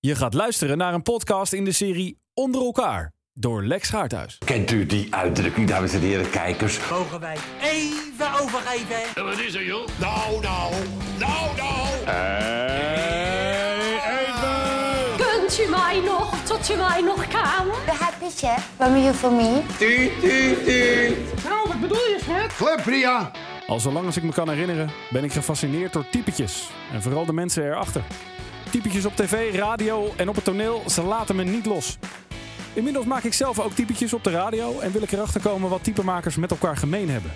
Je gaat luisteren naar een podcast in de serie Onder elkaar door Lex Gaarthuis. Kent u die uitdrukking, dames en heren kijkers? Mogen wij even overgeven? Wat is er, joh? Nou, nou, nou, nou. Kunt u mij nog, tot u mij nog kan? The happy chef from you for me. Glebria. Al zolang als ik me kan herinneren ben ik gefascineerd door typetjes. En vooral de mensen erachter. Typetjes op tv, radio en op het toneel, ze laten me niet los. Inmiddels maak ik zelf ook typetjes op de radio en wil ik erachter komen wat typemakers met elkaar gemeen hebben.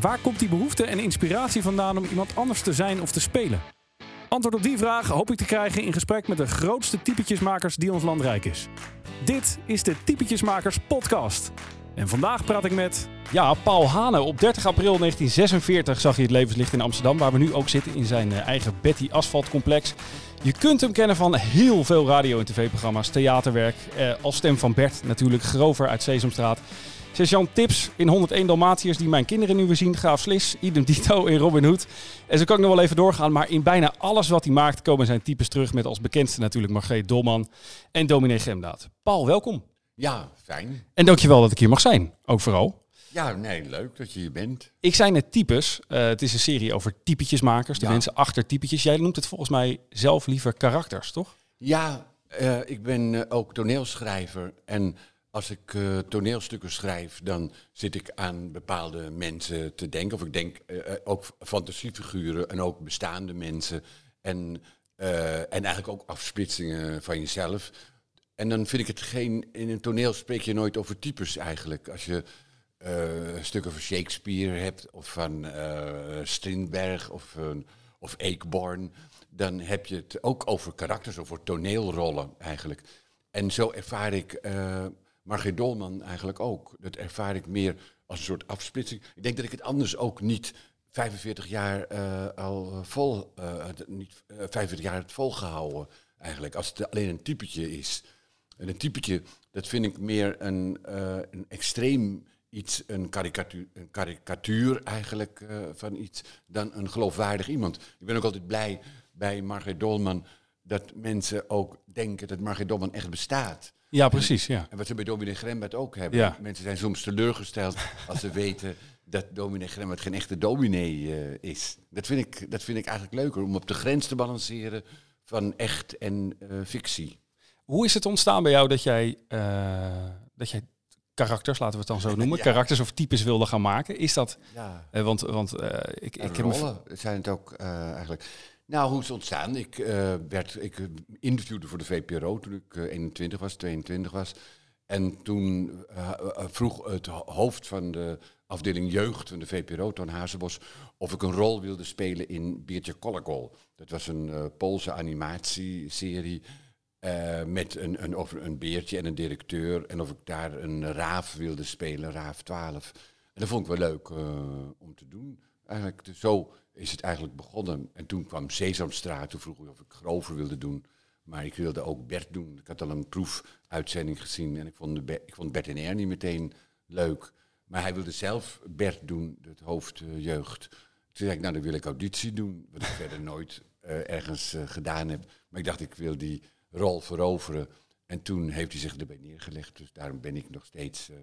Waar komt die behoefte en inspiratie vandaan om iemand anders te zijn of te spelen? Antwoord op die vraag hoop ik te krijgen in gesprek met de grootste typetjesmakers die ons land rijk is. Dit is de Typetjesmakers podcast. En vandaag praat ik met Ja, Paul Hane. Op 30 april 1946 zag hij het levenslicht in Amsterdam, waar we nu ook zitten in zijn eh, eigen Betty Asphalt complex. Je kunt hem kennen van heel veel radio- en tv-programma's, theaterwerk. Eh, als stem van Bert, natuurlijk Grover uit Sesamstraat. Sergeant Tips in 101 Dalmatiërs, die mijn kinderen nu weer zien. Graaf Slis, idem dito in Robin Hood. En zo kan ik nog wel even doorgaan, maar in bijna alles wat hij maakt komen zijn types terug. Met als bekendste natuurlijk Margreet Dolman en Dominee Gemdaad. Paul, welkom. Ja, fijn. En dankjewel dat ik hier mag zijn, ook vooral. Ja, nee, leuk dat je hier bent. Ik zei net types. Eh, het is een serie over typetjesmakers. De Ja. mensen achter typetjes. Jij noemt het volgens mij zelf liever karakters, toch? Ja, eh, ik ben eh, ook toneelschrijver. En als ik toneelstukken schrijf, dan zit ik aan bepaalde mensen te denken. Of ik denk ook fantasiefiguren en ook bestaande mensen. En, en eigenlijk ook afsplitsingen van jezelf. En dan vind ik het geen. In een toneel spreek je nooit over types eigenlijk. Als je stukken van Shakespeare hebt, of van eh Strindberg of, eh, of Eekborn, dan heb je het ook over karakters, over toneelrollen eigenlijk. En zo ervaar ik eh Margreet Dolman eigenlijk ook. Dat ervaar ik meer als een soort afsplitsing. Ik denk dat ik het anders ook niet 45 jaar eh, al vol, eh, niet, eh, 45 jaar het volgehouden eigenlijk. Als het alleen een typetje is. En een typetje, dat vind ik meer een, eh, een extreem iets, een karikatuur, een karikatuur eigenlijk eh, van iets, dan een geloofwaardig iemand. Ik ben ook altijd blij bij Margreet Dolman dat mensen ook denken dat Margreet Dolman echt bestaat. Ja, precies. Ja. En wat ze bij dominee Grembert ook hebben. Ja. Mensen zijn soms teleurgesteld als ze weten dat dominee Grembert geen echte dominee eh, is. Dat vind, ik, dat vind ik eigenlijk leuker, om op de grens te balanceren van echt en eh, fictie. Hoe is het ontstaan bij jou dat jij, dat jij karakters, laten we het dan zo noemen, Ja. karakters of types wilde gaan maken? Is dat, Ja. eh, want, want eh, ik, ik heb me- rollen zijn het ook eh, eigenlijk. Nou, hoe is het ontstaan? Ik, werd, ik interviewde voor de VPRO toen ik eh, 21 was, 22 was. En toen vroeg het ho- hoofd van de afdeling jeugd van de VPRO, Toon Hazebos, of ik een rol wilde spelen in Beertje Kollegol. Dat was een Poolse animatieserie eh, met een, een, over een beertje en een directeur. En of ik daar een raaf wilde spelen, raaf 12. En dat vond ik wel leuk eh, om te doen. Eigenlijk, dus zo is het eigenlijk begonnen. En toen kwam Sesamstraat, toen vroeg ik of ik Grover wilde doen. Maar ik wilde ook Bert doen. Ik had al een proefuitzending gezien en ik vond, de ik vond Bert en Ernie meteen leuk. Maar hij wilde zelf Bert doen, het hoofd eh. Toen zei ik, nou dan wil ik auditie doen, wat ik verder nooit ergens gedaan heb. Maar ik dacht, ik wil die rol veroveren. En toen heeft hij zich erbij neergelegd. Dus daarom ben ik nog steeds eh,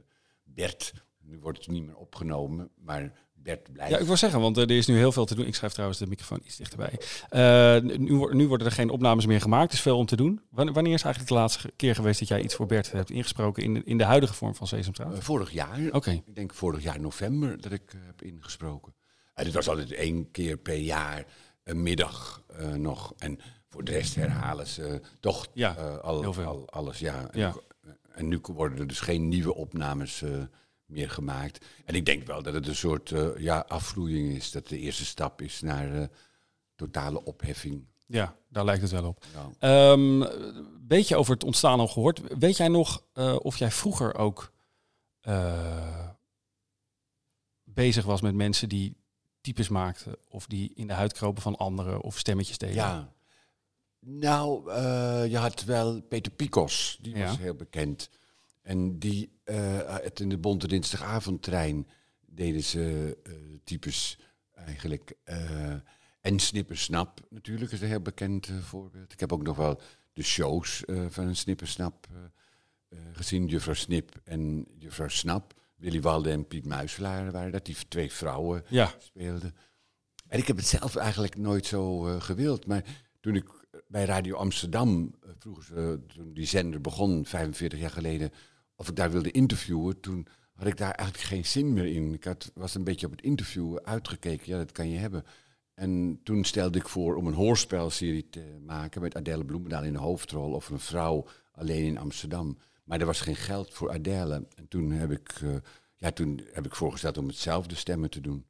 Bert. Nu wordt het niet meer opgenomen, maar Bert blijft. Ja, ik wil zeggen, want eh, er is nu heel veel te doen. Ik schrijf trouwens de microfoon iets dichterbij. Eh, nu, nu worden er geen opnames meer gemaakt, er is veel om te doen. Wanneer, is eigenlijk de laatste keer geweest dat jij iets voor Bert hebt ingesproken in de, in de huidige vorm van Sesamstraat? Vorig jaar. Oké. Ik denk vorig jaar november dat ik heb ingesproken. En het was altijd één keer per jaar een middag nog. En voor de rest herhalen ze toch Ja, eh, al, heel veel. al- alles. Ja. En, Ja. ik- en nu worden er dus geen nieuwe opnames eh, meer gemaakt. En ik denk wel dat het een soort eh, ja, afvloeiing is. Dat de eerste stap is naar totale opheffing. Ja, daar lijkt het wel op. Ja. Ehm beetje over het ontstaan al gehoord. Weet jij nog of jij vroeger ook bezig was met mensen die types maakten of die in de huid kropen van anderen of stemmetjes deden? Ja. Nou, eh, je had wel Peter Picos, die Ja. was heel bekend. En die, eh, het in de Bonte Dinsdagavondtrein deden ze eh, types eigenlijk. en Snippersnap natuurlijk is een heel bekend voorbeeld. Ik heb ook nog wel de shows van Snippersnap eh, eh, gezien. Juffrouw Snip en Juffrouw Snap. Willy Walde en Piet Muiselaar waren dat. Die twee vrouwen Ja. speelden. En ik heb het zelf eigenlijk nooit zo gewild. Maar toen ik bij Radio Amsterdam, eh, vroeger, ze- toen die zender begon, 45 jaar geleden, of ik daar wilde interviewen, toen had ik daar eigenlijk geen zin meer in. Ik had, was een beetje op het interviewen uitgekeken. Ja, dat kan je hebben. En toen stelde ik voor om een hoorspelserie te maken met Adèle Bloemendaal in de hoofdrol of een vrouw alleen in Amsterdam. Maar er was geen geld voor Adèle. En toen heb ik, eh, ja, toen heb ik voorgesteld om hetzelfde stemmen te doen.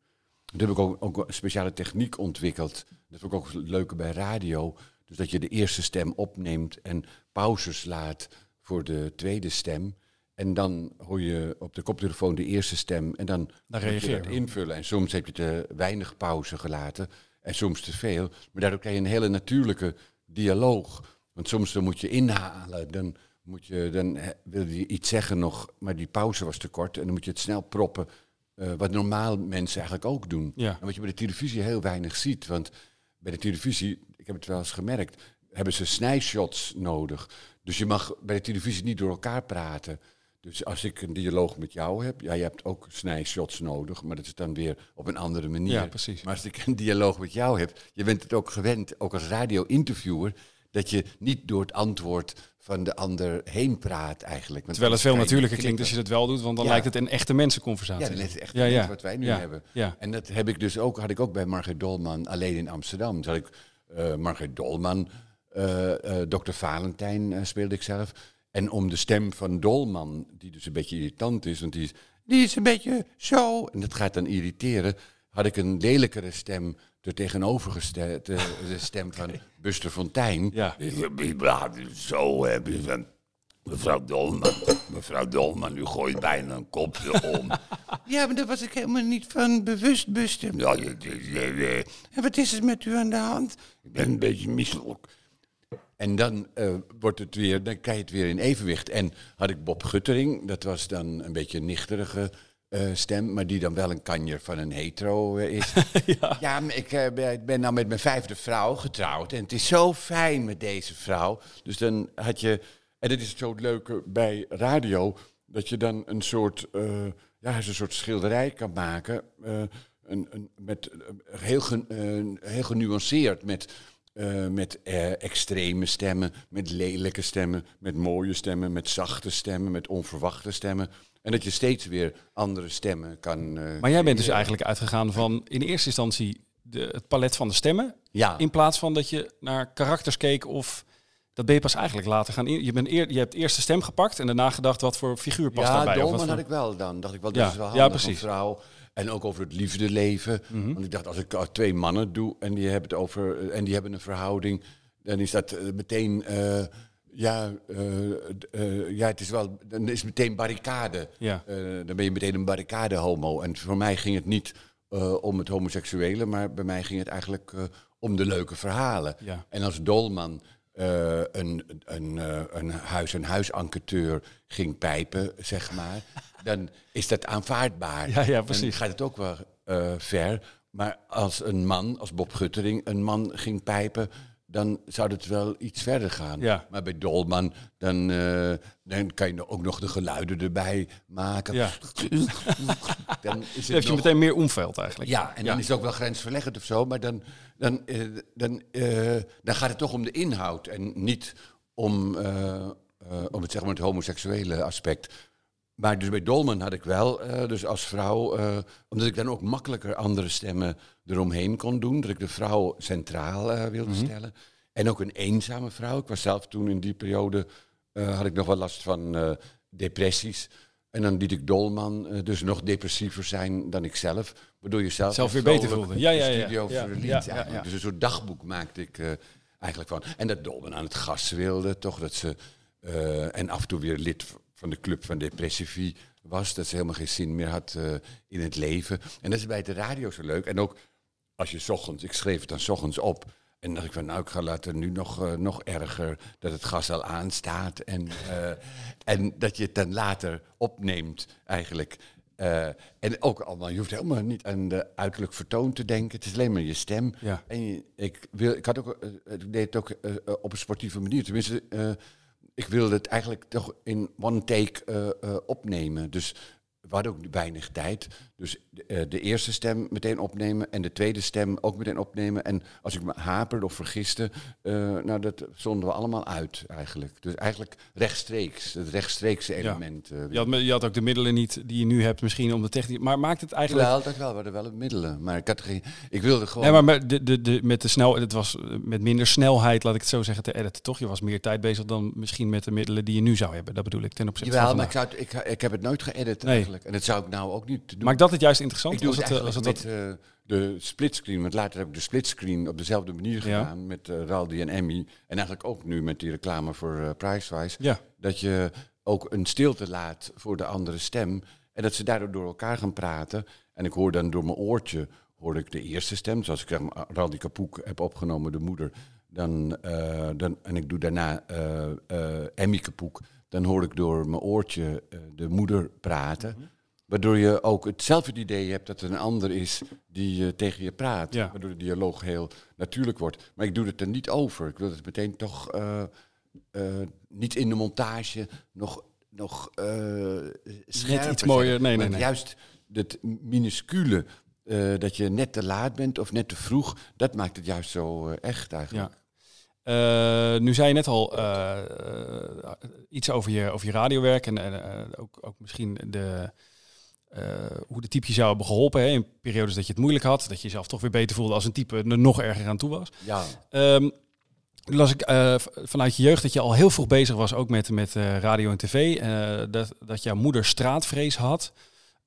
Toen heb ik ook, ook een speciale techniek ontwikkeld. Dat vond ik ook het leuke bij radio. Dus dat je de eerste stem opneemt en pauzes laat voor de tweede stem. En dan hoor je op de koptelefoon de eerste stem en dan, je reageer dat invullen. En soms heb je te weinig pauze gelaten en soms te veel. Maar daardoor krijg je een hele natuurlijke dialoog. Want soms dan moet je inhalen, dan, moet je, dan wil je iets zeggen nog, maar die pauze was te kort. En dan moet je het snel proppen, eh, wat normaal mensen eigenlijk ook doen. Ja. En wat je bij de televisie heel weinig ziet. Want bij de televisie, ik heb het wel eens gemerkt, hebben ze snijshots nodig. Dus je mag bij de televisie niet door elkaar praten. Dus als ik een dialoog met jou heb, ja, je hebt ook snijshots nodig, maar dat is dan weer op een andere manier. Ja, precies. Maar als ik een dialoog met jou heb, je bent het ook gewend, ook als radio-interviewer, dat je niet door het antwoord van de ander heen praat eigenlijk. Want Terwijl het veel natuurlijker klinkt als je dat wel doet, want dan Ja. lijkt het een echte mensenconversatie. Ja, dat is echt Ja, net ja. wat wij nu hebben. ja. En dat heb ik dus ook, had ik ook bij Margaret Dolman alleen in Amsterdam. Had ik eh Margaret Dolman, eh, eh, Dr. Valentijn speelde ik zelf. En om de stem van Dolman, die dus een beetje irritant is, want die is, die is een beetje zo, en dat gaat dan irriteren, had ik een lelijkere stem er tegenovergesteld, de, de stem van Buster Fontijn. Ja. Zo hebben ze. Mevrouw Dolman, mevrouw Dolman, u gooit bijna een kopje om. Ja, maar daar was ik helemaal niet van bewust, Buster. Ja, je- je- je- En wat is er met u aan de hand? ik ben een beetje misselijk. En dan eh, wordt het weer, dan krijg je het weer in evenwicht. En had ik Bob Guttering, dat was dan een beetje een nichterige eh, stem, maar die dan wel een kanjer van een hetero eh, is. ja. maar ik ben, ik ben nou met mijn vijfde vrouw getrouwd en het is zo fijn met deze vrouw. Dus dan had je, en dat is het zo het leuke bij radio, dat je dan een soort, ja, een soort schilderij kan maken. eh, een, een, met, eh, heel, gen- eh, heel genuanceerd met met extreme stemmen, met lelijke stemmen, met mooie stemmen, met zachte stemmen, met onverwachte stemmen. En dat je steeds weer andere stemmen kan. Maar jij bent dus eigenlijk uitgegaan van in eerste instantie de, het palet van de stemmen. Ja. In plaats van dat je naar karakters keek of dat ben je pas eigenlijk later gaan. Je, bent eer, je hebt eerst de stem gepakt en daarna gedacht wat voor figuur past ja, daarbij. wat Dolman had ik wel dan. Dacht ik wel, Ja, dat is wel ja, handig, precies. Mhm. vrouw. En ook over het liefdeleven. Want ik dacht, als ik twee mannen doe en die hebben het over en die hebben een verhouding, dan is dat eh, meteen. eh, ja, eh, eh, ja, het is wel. Dan is het meteen barricade. Ja. Eh, dan ben je meteen een barricade homo. En voor mij ging het niet eh, om het homoseksuele, maar bij mij ging het eigenlijk eh, om de leuke verhalen. Ja. En als Dolman eh, een, een, eh, een huis- en huisenquêteur ging pijpen, zeg maar, dan is dat aanvaardbaar. Ja, ja, Dan precies. gaat het ook wel eh, ver. Maar als een man, als Bob Guttering, een man ging pijpen, dan zou het wel iets verder gaan. Ja. Maar bij Dolman, dan, eh, dan kan je ook nog de geluiden erbij maken. Ja. Dan is het heb je meteen meer omveld eigenlijk. ja, en dan is het ook wel grensverleggend of zo, maar dan, dan, eh, dan, eh, dan gaat het toch om de inhoud en niet om, om het, zeg maar, het homoseksuele aspect. Maar dus bij Dolman had ik wel, eh, dus als vrouw, eh, omdat ik dan ook makkelijker andere stemmen eromheen kon doen, dat ik de vrouw centraal eh, wilde stellen. En ook een eenzame vrouw. Ik was zelf toen in die periode, had ik nog wel last van depressies. En dan liet ik Dolman dus nog depressiever zijn dan ik zelf. Waardoor je zelf, Zelf weer beter voelde. Ja, ja, ja. studio Ja, verliet ja, ja. Dus een soort dagboek maakte ik eigenlijk van. En dat Dolman aan het gas wilde, toch dat ze... en af en toe weer lid van de club van Depressivi was. Dat ze helemaal geen zin meer had eh, in het leven. En dat is bij de radio zo leuk. En ook als je 's ochtends, ik schreef het dan 's ochtends op. En dacht ik van, nou, ik ga laten nu nog, eh, nog erger dat het gas al aanstaat. En, eh, en dat je het dan later opneemt eigenlijk. en ook allemaal, je hoeft helemaal niet aan de uiterlijk vertoon te denken. Het is alleen maar je stem. Ja. En je- ik, wil, ik, had ook, ik deed het ook op een sportieve manier. Tenminste, ik wilde het eigenlijk toch in one take eh, eh, opnemen. Dus we hadden ook weinig tijd. Dus eh, de eerste stem meteen opnemen en de tweede stem ook meteen opnemen. En als ik me haperde of vergiste, eh, nou dat zonden we allemaal uit eigenlijk. Dus eigenlijk rechtstreeks, het rechtstreekse element. eh, Je had, me- je had ook de middelen niet die je nu hebt misschien om de techniek... Maar maakt het eigenlijk... Wel, dat wel, we hadden wel middelen. Maar ik, had geen, ik wilde gewoon... Nee, maar met de, de, de, met de snel, het was met minder snelheid, laat ik het zo zeggen, te editen. Toch? Je was meer tijd bezig dan misschien met de middelen die je nu zou hebben. Dat bedoel ik ten opzichte Jawel, van maar ik, zou het- ik, ik heb het nooit geëdit Nee. eigenlijk. En dat zou ik nou ook niet doen. Maakt dat het juist interessant? ik doe als het het, eh, als eigenlijk het wat- met eh, de splitscreen. Want later heb ik de splitscreen op dezelfde manier Ja. gedaan. Met eh, Raldi en Emmy. En eigenlijk ook nu met die reclame voor eh Pricewise. Ja. Dat je ook een stilte laat voor de andere stem. En dat ze daardoor door elkaar gaan praten. En ik hoor dan door mijn oortje hoor ik de eerste stem. Zoals ik zeg maar Raldi Kapoek heb opgenomen, de moeder. Dan, dan, en ik doe daarna Emmy Kapoek. Dan hoor ik door mijn oortje eh, de moeder praten. Mhm. Waardoor je ook hetzelfde idee hebt dat er een ander is die eh, tegen je praat. Ja. Waardoor de dialoog heel natuurlijk wordt. Maar ik doe het er niet over. Ik wil het meteen toch eh, niet in de montage nog, nog scherper iets mooier. Nee, nee, nee. Juist het minuscule, dat je net te laat bent of net te vroeg, dat maakt het juist zo echt eigenlijk. Ja. Eh, nu zei je net al eh, eh, iets over je, over je radiowerk en ook, ook misschien de, hoe de type jou hebben geholpen hè, in periodes dat je het moeilijk had, dat je jezelf toch weer beter voelde als een type er nog erger aan toe was. Ja. Ehm las ik vanuit je jeugd dat je al heel vroeg bezig was, ook met, met radio en tv. dat, dat jouw moeder straatvrees had.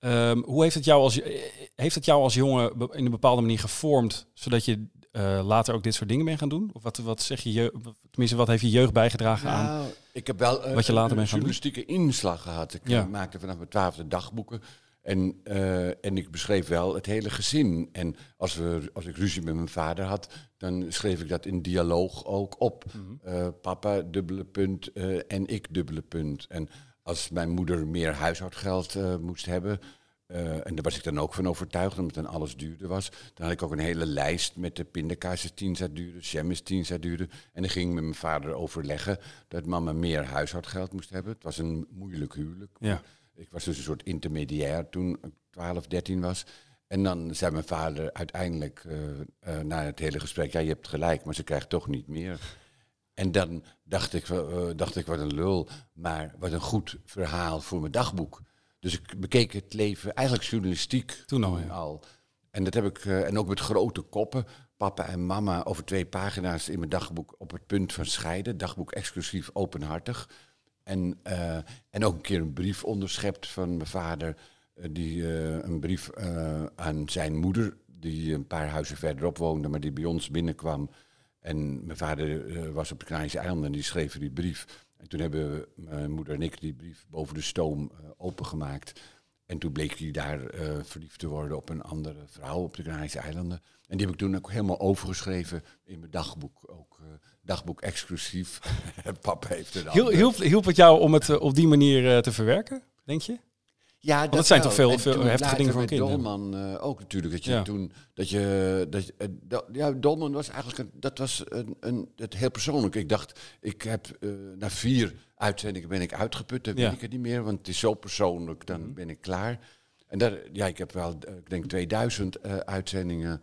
Ehm, hoe heeft het, jou als, heeft het jou als jongen in een bepaalde manier gevormd, zodat je eh, later ook dit soort dingen bent gaan doen? Of wat, wat zeg je, je, tenminste, wat heeft je jeugd bijgedragen aan? Nou, ik heb wel eh, wat je later een journalistieke inslag gehad. Ik Ja. eh, maakte vanaf mijn twaalfde dagboeken. En, en ik beschreef wel het hele gezin. En als, we, als ik ruzie met mijn vader had, dan schreef ik dat in dialoog ook op. Mhm. Papa, dubbele punt, en ik, dubbele punt. En als mijn moeder meer huishoudgeld moest hebben, eh, en daar was ik dan ook van overtuigd, omdat dan alles duurder was. Dan had ik ook een hele lijst met de pindakaas is tien jaar duurder, jam is tien jaar duurder. En dan ging ik met mijn vader overleggen dat mama meer huishoudgeld moest hebben. Het was een moeilijk huwelijk. Ja. Ik was dus een soort intermediair toen ik 12, 13 was. En dan zei mijn vader uiteindelijk eh, eh, na het hele gesprek, ja je hebt gelijk, maar ze krijgt toch niet meer. En dan dacht ik, dacht ik, wat een lul, maar wat een goed verhaal voor mijn dagboek. Dus ik bekeek het leven eigenlijk journalistiek Toen al, ja. En dat heb ik, eh, en ook met grote koppen, papa en mama, over twee pagina's in mijn dagboek op het punt van scheiden. Dagboek exclusief openhartig. En, eh, en ook een keer een brief onderschept van mijn vader, eh, die een brief aan zijn moeder, die een paar huizen verderop woonde, maar die bij ons binnenkwam. En mijn vader was op de Canarische eilanden en die schreef die brief. En toen hebben mijn moeder en ik die brief boven de stoom eh, opengemaakt. En toen bleek hij daar eh, verliefd te worden op een andere vrouw op de Canarische eilanden. En die heb ik toen ook helemaal overgeschreven in mijn dagboek. Ook eh, dagboek exclusief. Papa heeft er Hiel, hielp, hielp het jou om het op die manier te verwerken, denk je? Ja, dat zijn wel. toch veel- veel heftige dingen voor met een kind, hè? Dolman eh, ook natuurlijk. Dat je Ja. toen, dat je, dat, eh, ja, Dolman was eigenlijk, een, dat was een, een, het heel persoonlijk. Ik dacht, ik heb eh, na vier uitzendingen ben ik uitgeput, dan Ja. Mhm. weet ik het niet meer, want het is zo persoonlijk, dan ben ik klaar. En daar, ja, ik heb wel, ik denk 2000 eh, uitzendingen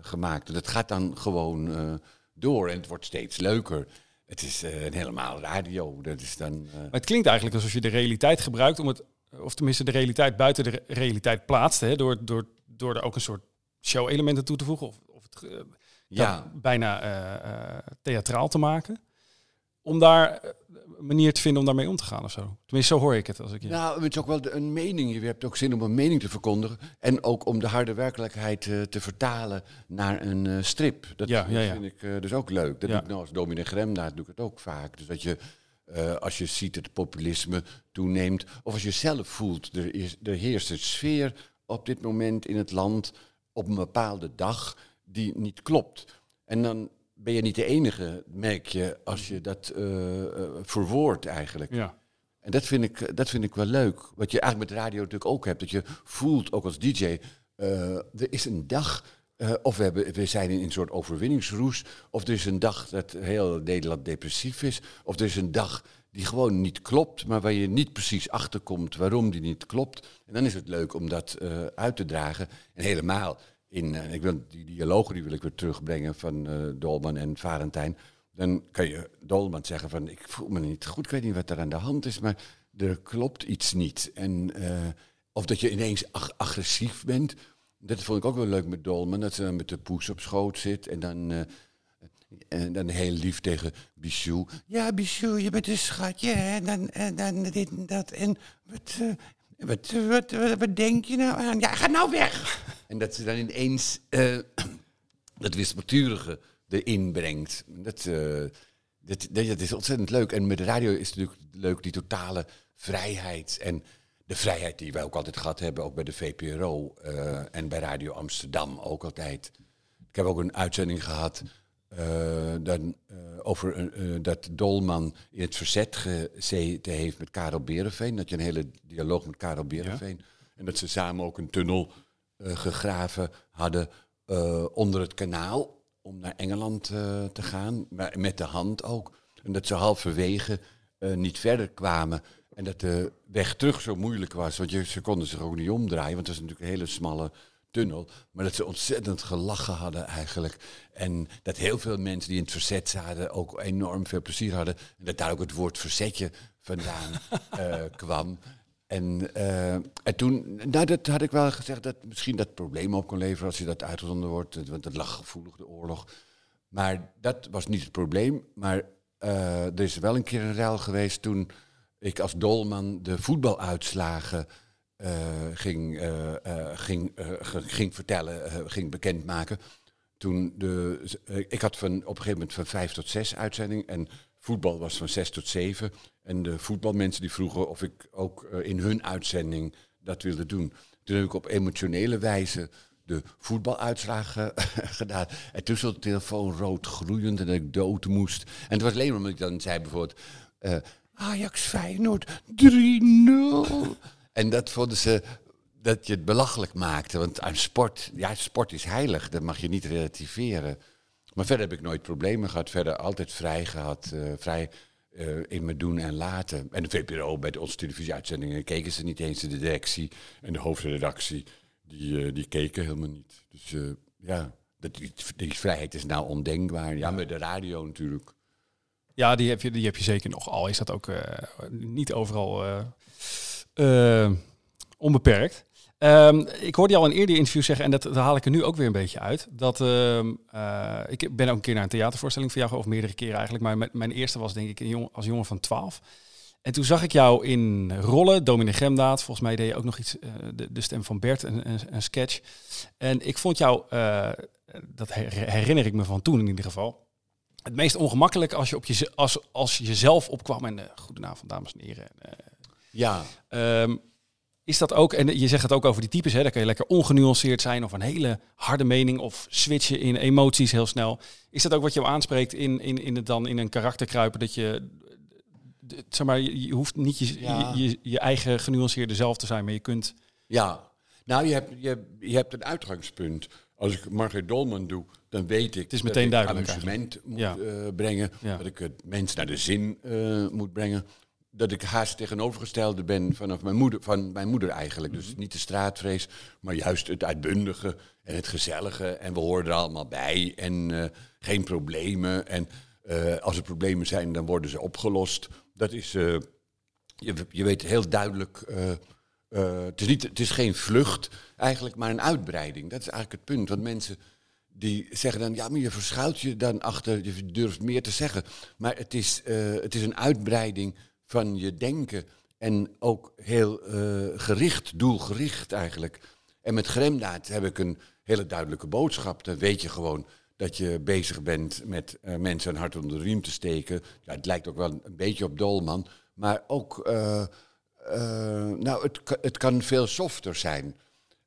gemaakt. En dat gaat dan gewoon door en het wordt steeds leuker. Het is een helemaal radio. Dat is dan. Maar het klinkt eigenlijk alsof je de realiteit gebruikt om het, of tenminste de realiteit buiten de re- realiteit plaatst, hè, door, door, door er ook een soort show-elementen toe te voegen, of, of het eh, ja, bijna eh, eh, theatraal te maken. Om daar eh, een manier te vinden om daarmee om te gaan of zo. Tenminste, zo hoor ik het als ik je. Nou, het is ook wel een mening. Je hebt ook zin om een mening te verkondigen. En ook om de harde werkelijkheid eh, te vertalen naar een eh, strip. Dat Ja, ja, ja. vind ik eh, dus ook leuk. Dat doe ik nou als dominee Gremdaad doe ik het ook vaak. Dus dat je, eh, als je ziet dat het populisme toeneemt... of als je zelf voelt, er, is, er heerst een sfeer op dit moment in het land... op een bepaalde dag die niet klopt. En dan ben je niet de enige, merk je, als je dat eh, verwoordt eigenlijk. Ja. En dat vind, ik, dat vind ik wel leuk. Wat je eigenlijk met radio natuurlijk ook hebt. Dat je voelt, ook als DJ, er is een dag... eh, of we, we zijn in een soort overwinningsroes. Of er is een dag dat heel Nederland depressief is. Of er is een dag die gewoon niet klopt, maar waar je niet precies achterkomt waarom die niet klopt. En dan is het leuk om dat eh, uit te dragen. En helemaal in, eh, ik wil die dialogen die wil ik weer terugbrengen van Dolman en Valentijn. Dan kan je Dolman zeggen van, ik voel me niet goed, ik weet niet wat er aan de hand is, maar er klopt iets niet. En, of dat je ineens ag- agressief bent. Dat vond ik ook wel leuk met Dolman, dat ze dan met de poes op schoot zit en dan... eh, en dan heel lief tegen Bichou. Ja, Bichou, je bent een schatje. hè, dan, en dan dit en dat. En wat, eh, wat, wat, wat, wat denk je nou aan? Ja, ga nou weg! En dat ze dan ineens eh, dat wispelturige erin brengt. Dat, dat, dat, is ontzettend leuk. En met de radio is natuurlijk leuk, die totale vrijheid. En de vrijheid die wij ook altijd gehad hebben, ook bij de VPRO eh, en bij Radio Amsterdam ook altijd. Ik heb ook een uitzending gehad eh, dan, eh, over dat Dolman in het verzet gezeten heeft met Karel Berenveen. Dat je een hele dialoog met Karel Berenveen. En dat ze samen ook een tunnel gegraven hadden onder het kanaal om naar Engeland te gaan, maar met de hand ook. En dat ze halverwege niet verder kwamen. En dat de weg terug zo moeilijk was, want je, ze konden zich ook niet omdraaien, want het was natuurlijk een hele smalle tunnel. Maar dat ze ontzettend gelachen hadden eigenlijk. En dat heel veel mensen die in het verzet zaten ook enorm veel plezier hadden. En dat daar ook het woord verzetje vandaan eh, kwam. En, eh, en toen, nou, dat had ik wel gezegd dat misschien dat probleem op kon leveren als je dat uitgezonden wordt. Want dat lag gevoelig, de oorlog. Maar dat was niet het probleem. Maar eh, er is wel een keer een ruil geweest toen ik als dolman de voetbaluitslagen eh, ging, eh, eh, ging, ging vertellen, ging bekendmaken. Toen de, ik had van, op een gegeven moment van vijf tot zes uitzending en voetbal was van zes tot zeven. En de voetbalmensen die vroegen of ik ook in hun uitzending dat wilde doen. Toen heb ik op emotionele wijze de voetbaluitslagen gedaan. En toen stond de telefoon rood gloeiend en dat ik dood moest. En het was alleen omdat ik dan zei bijvoorbeeld... Ajax Feyenoord 3-0. en dat vonden ze dat je het belachelijk maakte. Want aan sport, ja, sport is heilig. Dat mag je niet relativeren. Maar verder heb ik nooit problemen gehad. Verder altijd vrij gehad. eh, vrij eh, in mijn doen en laten. En de VPRO bij onze televisieuitzendingen keken ze niet eens. De directie en de hoofdredactie, die, eh, die keken helemaal niet. Dus ja, dat, die vrijheid is nou ondenkbaar. Ja, met de radio natuurlijk. Ja, die heb je, die heb je zeker nog. Al is dat ook eh, niet overal eh, eh, onbeperkt. Ehm, ik hoorde je al in eerder interview zeggen, en dat, dat haal ik er nu ook weer een beetje uit. Dat ehm, eh, ik ben ook een keer naar een theatervoorstelling van jou, of meerdere keren eigenlijk. Maar mijn, eerste was denk ik een jong, als jongen van 12. En toen zag ik jou in rollen, Dominic Gemdaad. Volgens mij deed je ook nog iets, de, stem van Bert, een, een, een sketch. En ik vond jou, dat her- herinner ik me van toen in ieder geval, het meest ongemakkelijk als je, op je, als, als je jezelf opkwam. En eh, goedenavond, dames en heren. Eh, Ja, Ehm, is dat ook, en je zegt het ook over die types, hè, dan kan je lekker ongenuanceerd zijn of een hele harde mening of switchen in emoties heel snel. Is dat ook wat jou aanspreekt in, in, in het dan in een karakter kruipen, dat je, zeg maar, je, je hoeft niet je, Ja. je, je, je eigen genuanceerde zelf te zijn, maar je kunt, Ja, nou, je hebt, je, je hebt een uitgangspunt. Als ik Margaret Dolman doe, dan weet ik is dat meteen ik duidelijk amusement moet Ja. eh, brengen. Ja. Dat ik het mensen naar de zin eh, moet brengen. Dat ik haast tegenovergestelde ben vanaf mijn moeder, van mijn moeder eigenlijk. Mhm. Dus niet de straatvrees, maar juist het uitbundige en het gezellige. En we horen er allemaal bij. En eh, geen problemen. En als er problemen zijn, dan worden ze opgelost. Dat is... je, je weet heel duidelijk. het, is niet, het is geen vlucht eigenlijk, maar een uitbreiding. Dat is eigenlijk het punt. Want mensen die zeggen dan, ja, maar je verschuilt je dan achter, je durft meer te zeggen. Maar het is, eh, het is een uitbreiding van je denken. En ook heel eh, gericht, doelgericht eigenlijk. En met Gremdaad heb ik een hele duidelijke boodschap. Dan weet je gewoon dat je bezig bent met eh, mensen een hart onder de riem te steken. Ja, het lijkt ook wel een beetje op Dolman. Maar ook, nou, het, het kan veel softer zijn.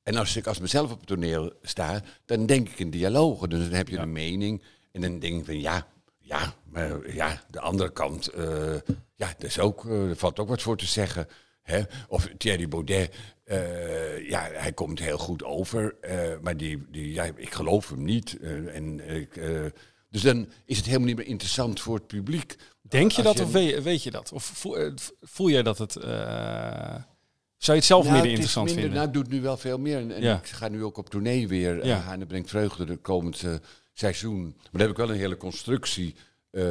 En als ik als mezelf op het toneel sta, dan denk ik in dialogen. Dus dan heb je een mening. En dan denk ik van ja, Ja, maar ja, de andere kant, eh, ja, daar is ook, eh, er valt ook wat voor te zeggen. Hè? Of Thierry Baudet, eh, ja, hij komt heel goed over, maar die, die, ja, ik geloof hem niet. en, ik, dus dan is het helemaal niet meer interessant voor het publiek. Denk je Als dat of weet, weet je dat? Of voel, voel jij dat het... eh, zou je het zelf Nou, het is interessant minder, vinden? Nou, ik doe het nu wel veel meer. En, en Ja. ik ga nu ook op tournee weer. Ja. Ja. En dat brengt vreugde de komend eh, seizoen. Maar daar heb ik wel een hele constructie eh,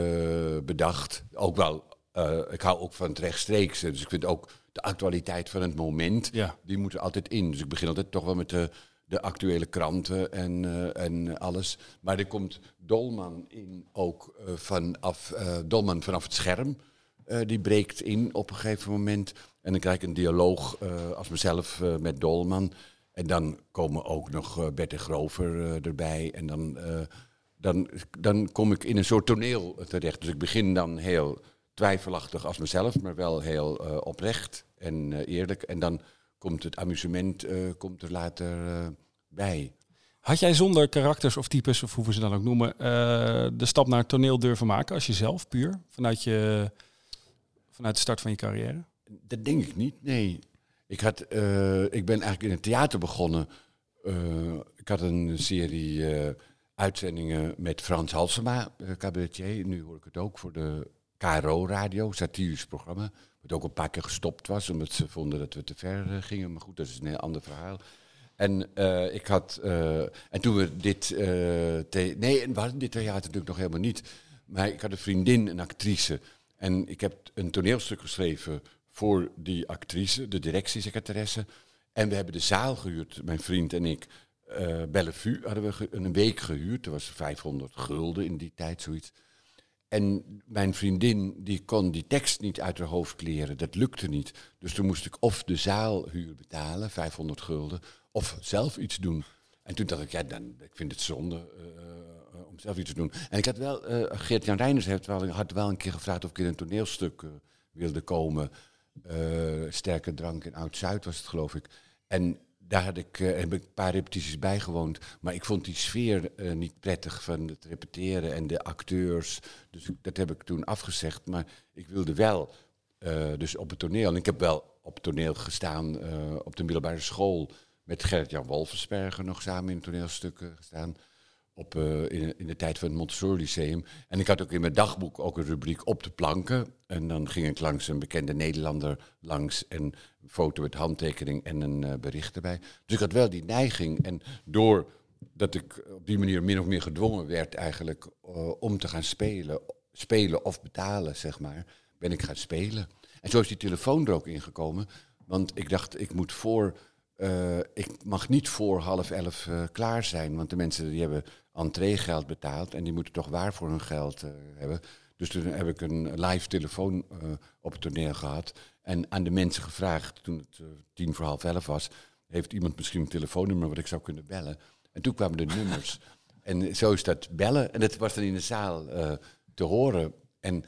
bedacht. Ook wel, eh, ik hou ook van het rechtstreekse. Dus ik vind ook de actualiteit van het moment, Ja. die moet er altijd in. Dus ik begin altijd toch wel met de, de actuele kranten en, eh, en alles. Maar er komt Dolman in ook eh, vanaf, eh, Dolman vanaf het scherm. Eh, die breekt in op een gegeven moment. En dan krijg ik een dialoog eh, als mezelf eh, met Dolman. En dan komen ook nog Bert Grover erbij. En dan, dan, dan kom ik in een soort toneel terecht. Dus ik begin dan heel twijfelachtig als mezelf, maar wel heel oprecht en eerlijk. En dan komt het amusement komt er later bij. Had jij zonder karakters of types, of hoe we ze dan ook noemen, de stap naar toneel durven maken als jezelf, puur? Vanuit, je, vanuit de start van je carrière? Dat denk ik niet, nee. Ik, had, eh, ik ben eigenlijk in het theater begonnen. Eh, ik had een serie eh, uitzendingen met Frans Halsema, cabaretier. Nu hoor ik het ook voor de KRO-radio, satirisch programma. Wat ook een paar keer gestopt was, omdat ze vonden dat we te ver gingen. Maar goed, dat is een heel ander verhaal. En ik had. en toen we dit. nee, we dit theater natuurlijk nog helemaal niet. Maar ik had een vriendin, een actrice. En ik heb een toneelstuk geschreven voor die actrice, de directiesecretaresse. En we hebben de zaal gehuurd, mijn vriend en ik. eh Bellevue hadden we een week gehuurd. Dat was 500 gulden in die tijd, zoiets. En mijn vriendin die kon die tekst niet uit haar hoofd leren. Dat lukte niet. Dus toen moest ik of de zaalhuur betalen, 500 gulden, of zelf iets doen. En toen dacht ik, ja, dan, ik vind het zonde eh, om zelf iets te doen. En ik had wel, eh Geert-Jan Reiners heeft wel, had wel een keer gevraagd of ik in een toneelstuk eh, wilde komen. Eh, Sterke drank in Oud-Zuid was het, geloof ik. En daar had ik, heb ik een paar repetities bijgewoond. Maar ik vond die sfeer niet prettig van het repeteren en de acteurs. Dus dat heb ik toen afgezegd. Maar ik wilde wel, dus op het toneel. En ik heb wel op toneel gestaan op de middelbare school. Met Gerrit-Jan Wolfensberger nog samen in toneelstukken gestaan. Op, eh, in, in de tijd van het Montessori Lyceum. En ik had ook in mijn dagboek ook een rubriek op de planken. En dan ging ik langs een bekende Nederlander langs. En een foto met handtekening en een eh, bericht erbij. Dus ik had wel die neiging. En doordat ik op die manier min of meer gedwongen werd eigenlijk eh, om te gaan spelen. Spelen of betalen, zeg maar. Ben ik gaan spelen. En zo is die telefoon er ook ingekomen. Want ik dacht, ik moet voor... eh, ik mag niet voor half elf eh, klaar zijn. Want de mensen die hebben entreegeld betaald. En die moeten toch waar voor hun geld eh, hebben. Dus toen heb ik een live telefoon op het toneel gehad. En aan de mensen gevraagd, toen het tien voor half elf was... heeft iemand misschien een telefoonnummer wat ik zou kunnen bellen? En toen kwamen de nummers. En zo is dat bellen. En dat was dan in de zaal te horen. En,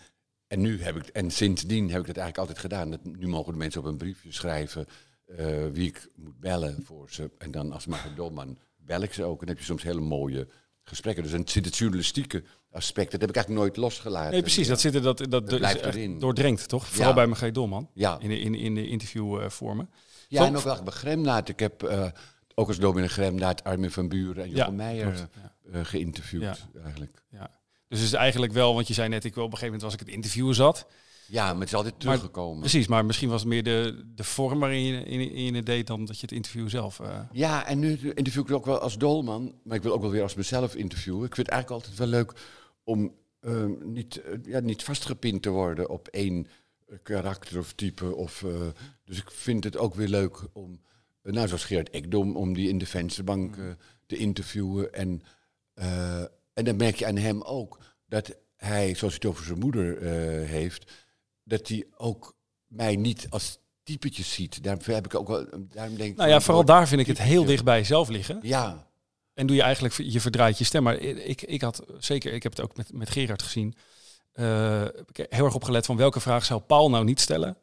en, nu heb ik, en sindsdien heb ik dat eigenlijk altijd gedaan. Dat, nu mogen de mensen op een briefje schrijven eh, wie ik moet bellen voor ze. En dan als Margaret Dolman bel ik ze ook. En dan heb je soms hele mooie gesprekken. Dus dan zit het journalistieke aspect, dat heb ik eigenlijk nooit losgelaten. Nee, precies. Dat, zit er, dat, dat, blijft erin. doordrenkt, toch? Vooral bij Margreet Dolman. Ja. In de, in, in de interviewvormen. Ja, Van- en ook wel bij. Ik heb eh, ook als dominee Gremlaat Armin van Buren en Jochem Ja, Meijer eh, geïnterviewd Ja. eigenlijk. Ja. Dus het is eigenlijk wel, want je zei net, ik wil op een gegeven moment was ik het interviewen zat. Ja, maar het is altijd teruggekomen. Precies, maar misschien was het meer de, de vorm waarin je in, in het deed dan dat je het interview zelf... eh, Ja, en nu interview ik ook wel als dolman, maar ik wil ook wel weer als mezelf interviewen. Ik vind het eigenlijk altijd wel leuk om eh, niet, eh, ja, niet vastgepind te worden op één eh, karakter of type. Of, dus ik vind het ook weer leuk om, nou zoals Gerard Ekdom, om die in de vensterbank eh, te interviewen. En, en dan merk je aan hem ook dat hij, zoals hij het over zijn moeder heeft, dat hij ook mij niet als typetje ziet. Daarom heb ik ook wel, daarom denk ik nou ja, vooral woord daar vind ik het heel dicht bij jezelf liggen. Ja, En doe je eigenlijk, je verdraait je stem. Maar ik, ik had zeker, ik heb het ook met, met Gerard gezien, heb ik heel erg opgelet van welke vraag zou Paul nou niet stellen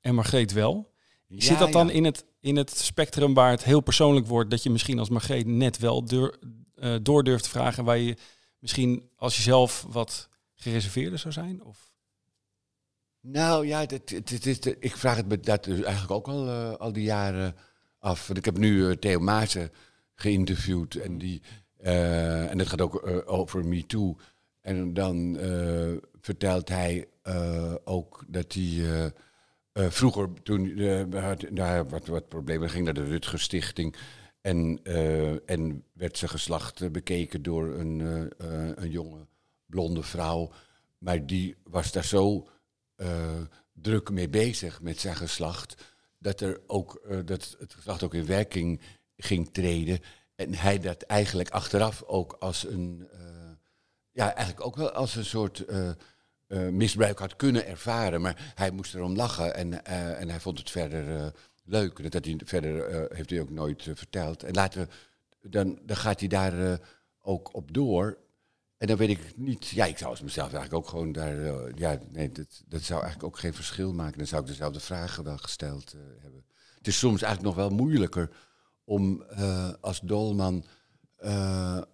en Margreet wel. Zit dat dan ja. in, het, in het spectrum waar het heel persoonlijk wordt, dat je misschien als Margreet net wel eh, door durft te vragen, waar je misschien als je zelf wat gereserveerder zou zijn? Of? Nou ja, is de- ik vraag het me dat dus eigenlijk ook al, eh, al die jaren af. Want ik heb nu eh, Theo Maassen geïnterviewd en, die, eh, en dat gaat ook over Me Too. En dan vertelt hij ook dat hij vroeger, toen had, wat, wat problemen, ging naar de Rutger Stichting. En, en werd zijn geslacht bekeken door een, een jonge blonde vrouw. Maar die was daar zo druk mee bezig met zijn geslacht. Dat, er ook, eh, dat het geslacht ook in werking ging treden. En hij dat eigenlijk achteraf ook als een. eh, ja, eigenlijk ook wel als een soort. eh, eh, misbruik had kunnen ervaren. Maar hij moest erom lachen en, eh, en hij vond het verder eh, leuk. En dat hij verder eh, heeft hij ook nooit eh, verteld. En later, dan, dan gaat hij daar eh, ook op door. En dan weet ik niet, ja, ik zou als mezelf eigenlijk ook gewoon daar, eh, ja, nee, dat, dat zou eigenlijk ook geen verschil maken. Dan zou ik dezelfde vragen wel gesteld eh, hebben. Het is soms eigenlijk nog wel moeilijker om eh, als dolman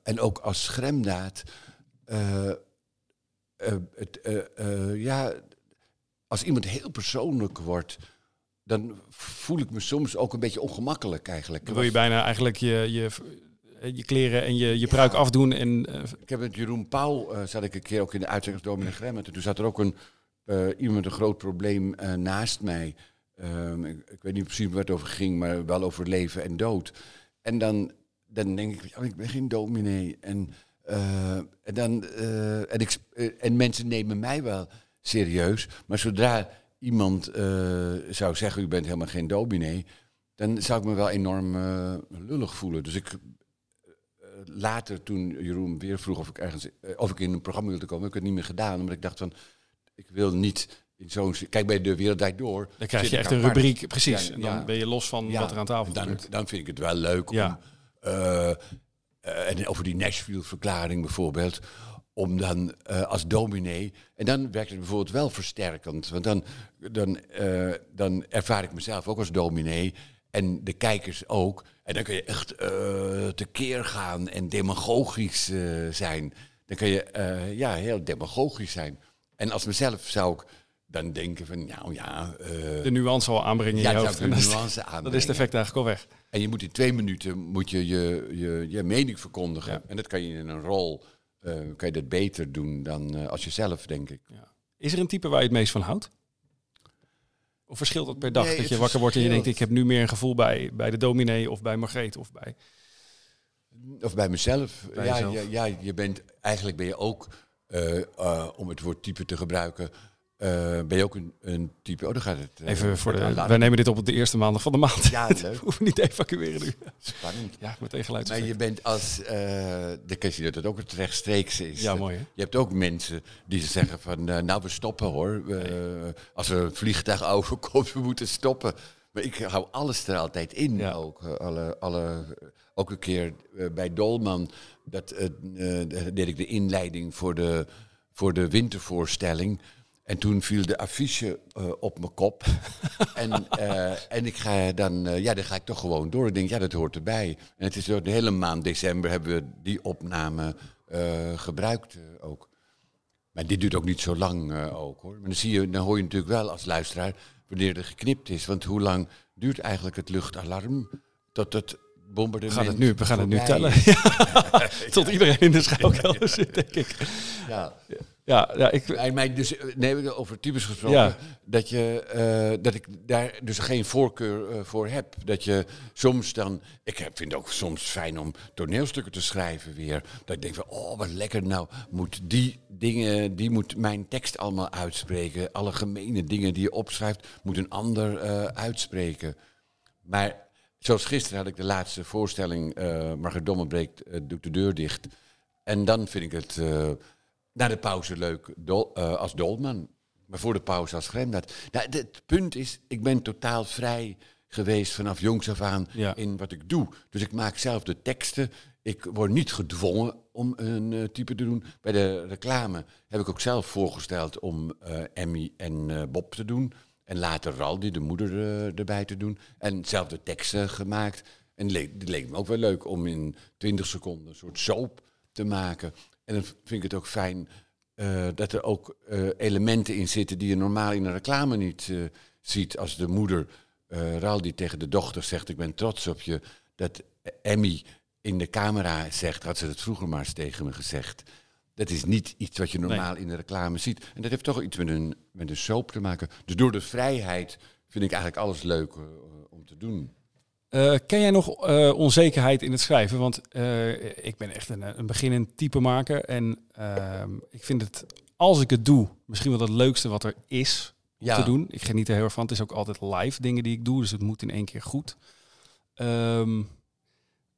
en ook als schremdaad, ja, als iemand heel persoonlijk wordt, dan voel ik me soms ook een beetje ongemakkelijk eigenlijk. Dan wil je bijna eigenlijk je, je, je kleren en je, je pruik afdoen. En, eh, Ik heb met Jeroen Pauw, eh, zat ik een keer ook in de uitzending van Dominee Gremmert. En toen zat er ook een, eh, iemand met een groot probleem eh, naast mij. Ehm, ik, ik weet niet precies waar het over ging, maar wel over leven en dood. En dan, dan denk ik, oh, ik ben geen dominee. En, eh, en, dan, eh, en, ik, eh, en mensen nemen mij wel serieus. Maar zodra iemand eh, zou zeggen, u bent helemaal geen dominee... dan zou ik me wel enorm eh, lullig voelen. Dus ik later, toen Jeroen weer vroeg of ik ergens eh, of ik in een programma wilde komen, heb ik het niet meer gedaan. Omdat ik dacht van, ik wil niet in zo'n... Kijk, bij De Wereld Door... dan krijg je echt een apart. rubriek, precies. Ja, en dan ja. ben je los van Ja, wat er aan tafel dan, gebeurt. dan vind ik het wel leuk om... eh, eh, en over die Nashville-verklaring bijvoorbeeld... om dan als dominee... En dan werkt het bijvoorbeeld wel versterkend. Want dan, dan, dan ervaar ik mezelf ook als dominee... en de kijkers ook... En dan kun je echt eh, tekeer gaan en demagogisch eh, zijn. Dan kun je eh, ja, heel demagogisch zijn. En als mezelf zou ik dan denken van, nou ja... De nuance al aanbrengen in ja, je hoofd. de dat is- nuance Dat is aanbrengen. het effect eigenlijk al weg. En je moet in twee minuten moet je, je, je, je mening verkondigen. Ja. En dat kan je in een rol eh, kan je dat beter doen dan eh, als jezelf, denk ik. Is er een type waar je het meest van houdt? Of verschilt dat per dag? Nee, dat je wakker wordt en je denkt, ik heb nu meer een gevoel bij, bij de dominee of bij Margreet of bij... Of bij mezelf. Bij ja, ja, ja, je bent, eigenlijk ben je ook, eh, eh, om het woord type te gebruiken, eh, ben je ook een, een type. Oh, dan gaat het. eh, Even voor de... Wij nemen dit op op de eerste maandag van de maand. Ja, leuk. We hoeven niet te evacueren nu. Spannend. Ja, meteen geluid. Maar je bent als, eh de je dat het ook het rechtstreeks is. Ja, mooi, hè? Je hebt ook mensen die zeggen van, nou we stoppen hoor. We- als er een vliegtuig overkomt, we moeten stoppen. Maar ik hou alles er altijd in Ja. ook. Alle, alle, ook een keer bij Dolman, dat, deed ik de inleiding voor de, voor de wintervoorstelling. En toen viel de affiche eh, op mijn kop. en, eh, en ik ga dan, eh, ja, dan ga ik toch gewoon door. Ik denk, ja, dat hoort erbij. En het is door de hele maand december hebben we die opname gebruikt ook. Maar dit duurt ook niet zo lang ook hoor. Maar dan, zie je, dan hoor je natuurlijk wel als luisteraar wanneer er geknipt is. Want hoe lang duurt eigenlijk het luchtalarm tot het We bombardement gaan het nu, we gaan het nu tellen. Tot iedereen in de schuilkelder zit, denk ik. Ja. Ja, ja ik, En mij dus, eh, nee, over types gesproken, Ja. dat, je, eh, dat ik daar dus geen voorkeur eh, voor heb. Dat je soms dan, ik heb, vind het ook soms fijn om toneelstukken te schrijven weer. Dat ik denk van, oh wat lekker, nou moet die dingen, die moet mijn tekst allemaal uitspreken. Alle gemene dingen die je opschrijft, moet een ander uitspreken. Maar zoals gisteren had ik de laatste voorstelling, eh Margaret Domme breekt, doet de deur dicht. En dan vind ik het na de pauze leuk dol- eh, als dolman. Maar voor de pauze als gremdaad. Nou, het punt is, ik ben totaal vrij geweest vanaf jongs af aan Ja. in wat ik doe. Dus ik maak zelf de teksten. Ik word niet gedwongen om een eh, type te doen. Bij de reclame heb ik ook zelf voorgesteld om eh, Emmy en Bob te doen. En later Raldi, de moeder, erbij te doen. En zelf de teksten gemaakt. En het leek, het leek me ook wel leuk om in 20 seconden een soort soap te maken. En dan vind ik het ook fijn eh, dat er ook eh, elementen in zitten die je normaal in een reclame niet eh, ziet. Als de moeder, Raal, die tegen de dochter zegt: Ik ben trots op je. Dat Emmy in de camera zegt: Had ze dat vroeger maar eens tegen me gezegd. Dat is niet iets wat je normaal in de reclame ziet. En dat heeft toch iets met een, met een soap te maken. Dus door de vrijheid vind ik eigenlijk alles leuk om te doen. Eh, ken jij nog eh, onzekerheid in het schrijven? Want eh, ik ben echt een, een beginnend typemaker. En ehm, ik vind het, als ik het doe, misschien wel het leukste wat er is om Ja. te doen. Ik geniet er heel erg van. Het is ook altijd live dingen die ik doe. Dus het moet in één keer goed. Ehm,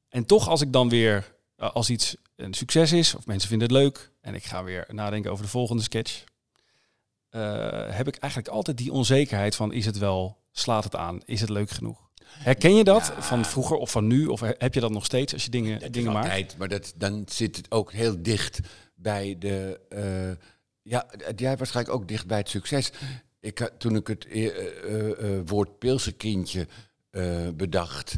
en toch als ik dan weer, als iets een succes is, of mensen vinden het leuk, en ik ga weer nadenken over de volgende sketch, heb ik eigenlijk altijd die onzekerheid van, is het wel, slaat het aan, is het leuk genoeg? Herken je dat Ja. van vroeger of van nu? Of heb je dat nog steeds als je dingen, Dat dingen maakt? altijd, maar dat, dan zit het ook heel dicht bij de... eh, ja, ja, waarschijnlijk ook dicht bij het succes. Ik, toen ik het eh, eh, woord pilse kindje eh, bedacht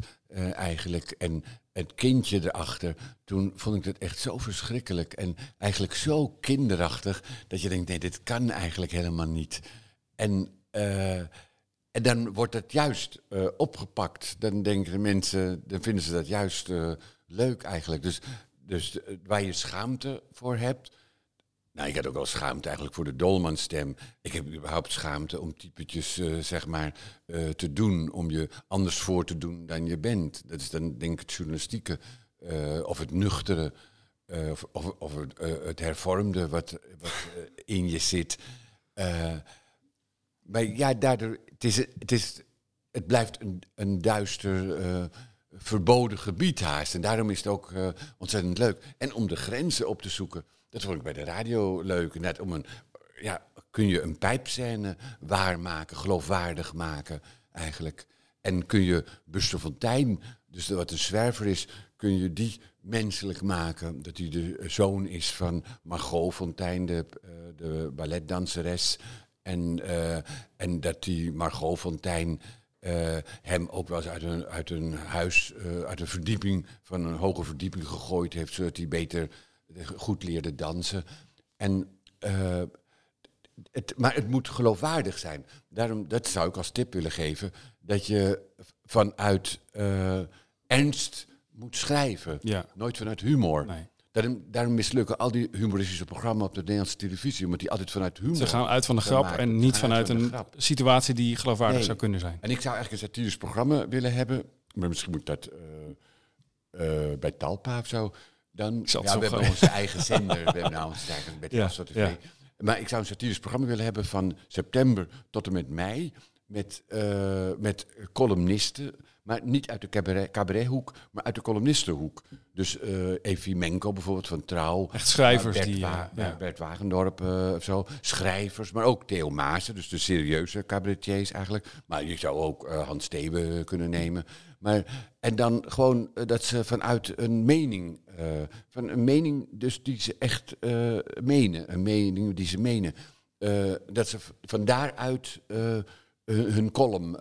eigenlijk... en het kindje erachter, toen vond ik dat echt zo verschrikkelijk... en eigenlijk zo kinderachtig dat je denkt, nee, dit kan eigenlijk helemaal niet. En... eh, en dan wordt het juist eh, opgepakt. Dan denken de mensen, dan vinden ze dat juist eh, leuk eigenlijk. Dus, dus eh, waar je schaamte voor hebt. Nou, ik had ook wel schaamte eigenlijk voor de Dolmanstem. Ik heb überhaupt schaamte om typetjes, zeg maar, te doen. Om je anders voor te doen dan je bent. Dat is dan denk ik het journalistieke. of het nuchtere. of of, of het, het hervormde wat, wat in je zit. Maar ja, daardoor, het, is, het, is, het blijft een, een duister, eh, verboden gebied haast. En daarom is het ook eh, ontzettend leuk. En om de grenzen op te zoeken, dat vond ik bij de radio leuk. Net om een, ja, kun je een pijpscène waarmaken, geloofwaardig maken eigenlijk. En kun je Buster Fontijn, dus wat een zwerver is, kun je die menselijk maken. Dat hij de zoon is van Margot Fontijn, de, eh, de balletdanseres. En, eh, en dat die Margot Fontijn eh, hem ook wel eens uit een, uit een huis, eh, uit een verdieping, van een hoge verdieping gegooid heeft, zodat hij beter goed leerde dansen. En, het, maar het moet geloofwaardig zijn. Daarom, dat zou ik als tip willen geven, dat je vanuit ernst moet schrijven. Ja. Nooit vanuit humor. Nee. Daarom, daarom mislukken al die humoristische programma's op de Nederlandse televisie, omdat die altijd vanuit humor. Ze gaan uit van de grap maken. en niet vanuit van een situatie die geloofwaardig Nee. zou kunnen zijn. En ik zou eigenlijk een satirisch programma willen hebben, maar misschien moet dat eh, eh, bij Talpa of zo. Dan, ja, we hebben gaan. onze eigen zender, we hebben nou onze eigen Betty Ja, TV. ja. Maar ik zou een satirisch programma willen hebben van september tot en met mei, met, eh, met columnisten, maar niet uit de cabaret, cabarethoek, maar uit de columnistenhoek. Dus eh Evie Menko bijvoorbeeld van Trouw. Echt schrijvers Bert, die, Wa- eh, ja. Bert Wagendorp eh, of zo. Schrijvers, maar ook Theo Maassen, dus de serieuze cabaretiers eigenlijk. Maar je zou ook Hans Steven kunnen nemen. Maar, en dan gewoon dat ze vanuit een mening, van een mening dus die ze echt menen, een mening die ze menen, dat ze van daaruit hun, hun column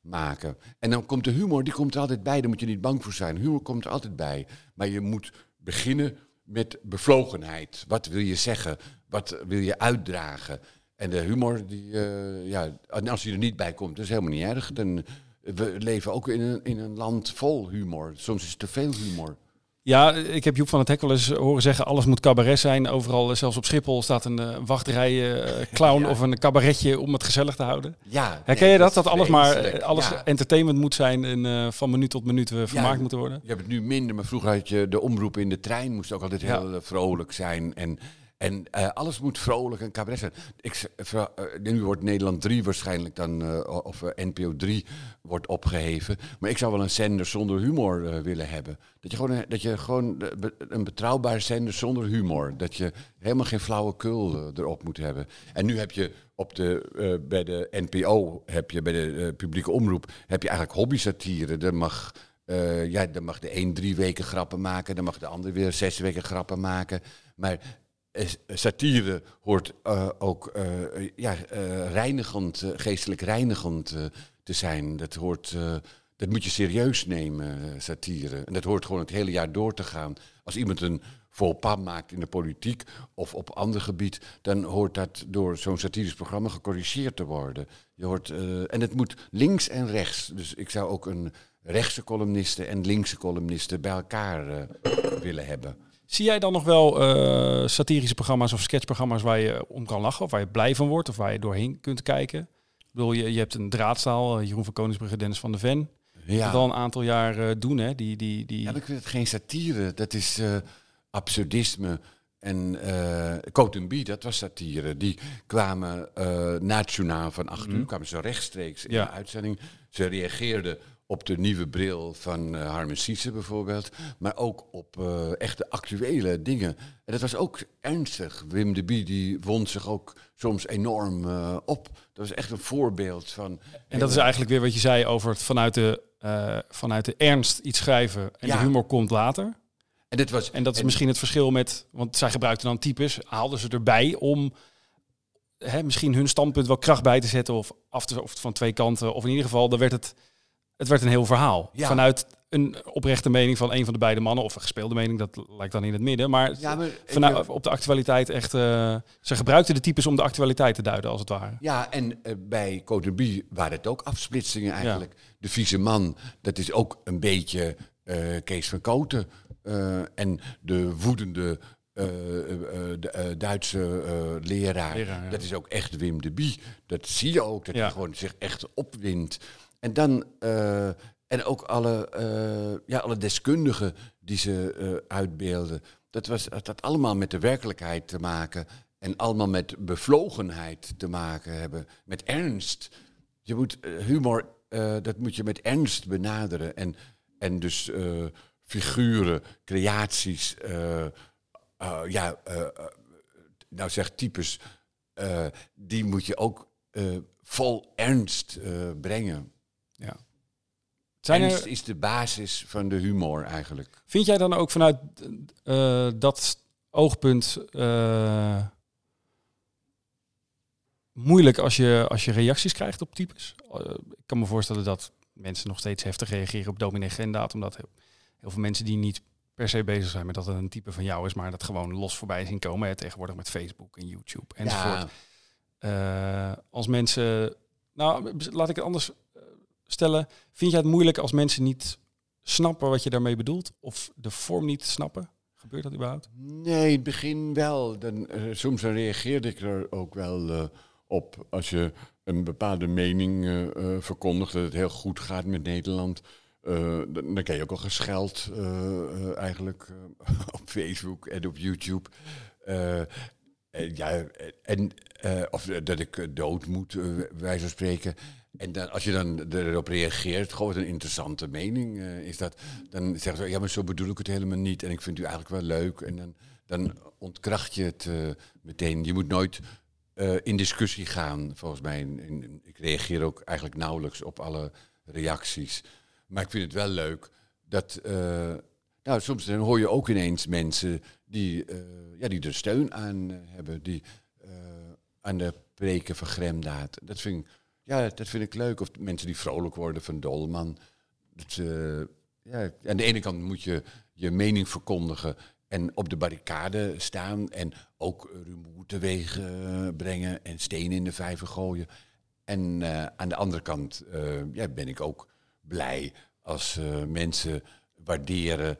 maken. En dan komt de humor, die komt er altijd bij, daar moet je niet bang voor zijn. Humor komt er altijd bij. Maar je moet beginnen met bevlogenheid. Wat wil je zeggen? Wat wil je uitdragen? En de humor, die, eh, ja, als die er niet bij komt, dat is helemaal niet erg. Dan, we leven ook in een, in een land vol humor. Soms is het te veel humor. Ja, ik heb Joep van het Hek wel eens horen zeggen, alles moet cabaret zijn. Overal, eh, zelfs op Schiphol, staat een eh, wachtrij eh, clown of een cabaretje om het gezellig te houden. Ja, Herken nee, je dat? Dat alles maar alles Ja. entertainment moet zijn en van minuut tot minuut vermaakt Ja, moeten worden? Je hebt het nu minder, maar vroeger had je de omroep in de trein, moest ook altijd heel vrolijk zijn. En, en eh, alles moet vrolijk en cabaret zijn. Ik, eh, nu wordt Nederland 3 waarschijnlijk dan, eh, of NPO 3 wordt opgeheven. Maar ik zou wel een zender zonder humor willen hebben. Dat je gewoon, dat je gewoon een betrouwbare zender zonder humor. Dat je helemaal geen flauwekul erop moet hebben. En nu heb je op de, bij de NPO, heb je bij de publieke omroep, heb je eigenlijk hobby-satire. Mag... Ja, dan mag de een drie weken grappen maken, dan mag de ander weer zes weken grappen maken. Maar satire hoort eh, ook eh, ja, eh, reinigend, geestelijk reinigend te zijn. Dat, hoort, dat moet je serieus nemen, satire. En dat hoort gewoon het hele jaar door te gaan. Als iemand een faux pas maakt in de politiek of op ander gebied, dan hoort dat door zo'n satirisch programma gecorrigeerd te worden. Je hoort, en het moet links en rechts. Dus ik zou ook een rechtse columniste en linkse columniste bij elkaar willen hebben. Zie jij dan nog wel eh, satirische programma's of sketchprogramma's waar je om kan lachen? Of waar je blij van wordt? Of waar je doorheen kunt kijken? Ik bedoel, je, je hebt een draadstaal, eh, Jeroen van Koningsbrugge, Dennis van de Ven. Ja. Dat al een aantal jaar eh, doen, hè? Die, die, die... Ja, ik vind het geen satire. Dat is absurdisme. En eh Cote dat was satire. Die kwamen nationaal van acht uur, kwamen ze rechtstreeks in Ja. de uitzending. Ze reageerden op de nieuwe bril van eh Harmen bijvoorbeeld. Maar ook op eh, echte actuele dingen. En dat was ook ernstig. Wim de Bie die wond zich ook soms enorm eh, op. Dat was echt een voorbeeld van... En dat is eigenlijk weer wat je zei over het vanuit de, vanuit de ernst iets schrijven en Ja. de humor komt later. En, dit was, En dat is en- misschien het verschil met, want zij gebruikten dan types, haalden ze erbij om hè, misschien hun standpunt wel kracht bij te zetten of af te of van twee kanten. Of in ieder geval, dan werd het, het werd een heel verhaal. Ja. Vanuit een oprechte mening van een van de beide mannen, of een gespeelde mening, dat lijkt dan in het midden. Maar, Ja, maar- vanuit, op de actualiteit echt, eh, ze gebruikten de types om de actualiteit te duiden, als het ware. Ja, en eh, bij Cote Bie waren het ook afsplitsingen eigenlijk. De vieze man, dat is ook een beetje eh, Kees van Koten. En de woedende de, Duitse leraar, Leraar, ja. dat is ook echt Wim de Bie. Dat zie je ook, dat Ja. hij gewoon zich echt opwindt. En dan... eh, en ook alle, eh, ja, alle deskundigen die ze eh, uitbeelden. Dat, was, dat had allemaal met de werkelijkheid te maken. En allemaal met bevlogenheid te maken hebben. Met ernst. Je moet humor, dat moet je met ernst benaderen. En, en dus figuren, creaties, ja, nou zeg types, die moet je ook vol ernst brengen. Zijn er, is de basis van de humor eigenlijk. vind jij dan ook vanuit eh, dat oogpunt eh, moeilijk als je, als je reacties krijgt op types? Eh, ik kan me voorstellen dat mensen nog steeds heftig reageren op dominee Gendaat, omdat heel, heel veel mensen die niet per se bezig zijn met dat het een type van jou is, maar dat gewoon los voorbij zien komen. Hè, tegenwoordig met Facebook en YouTube enzovoort. Ja, als mensen, nou laat ik het anders stellen. Vind jij het moeilijk als mensen niet snappen wat je daarmee bedoelt? Of de vorm niet snappen? Gebeurt dat überhaupt? Nee, in het begin wel. Dan, eh, soms reageerde ik er ook wel eh, op. Als je een bepaalde mening eh, verkondigt dat het heel goed gaat met Nederland. dan, dan krijg je ook al gescheld eigenlijk op Facebook en op YouTube. Ja, en, of dat ik dood moet, wij van spreken. En dan, als je dan erop reageert, gewoon een interessante mening eh, is dat, dan zeggen ze, ja, maar zo bedoel ik het helemaal niet. En ik vind u eigenlijk wel leuk. En dan, dan ontkracht je het eh, meteen. Je moet nooit eh, in discussie gaan, volgens mij. Ik reageer ook eigenlijk nauwelijks op alle reacties. Maar ik vind het wel leuk dat... nou, soms dan hoor je ook ineens mensen die, ja, die er steun aan hebben. Die aan de preken van Gremdaad. Dat vind, ik, ja, dat vind ik leuk. Of mensen die vrolijk worden van Dolman. Eh, ja, aan de ene kant moet je je mening verkondigen en op de barricade staan. En ook rumoer teweeg eh, brengen en stenen in de vijver gooien. En eh, aan de andere kant ja, ben ik ook blij als mensen waarderen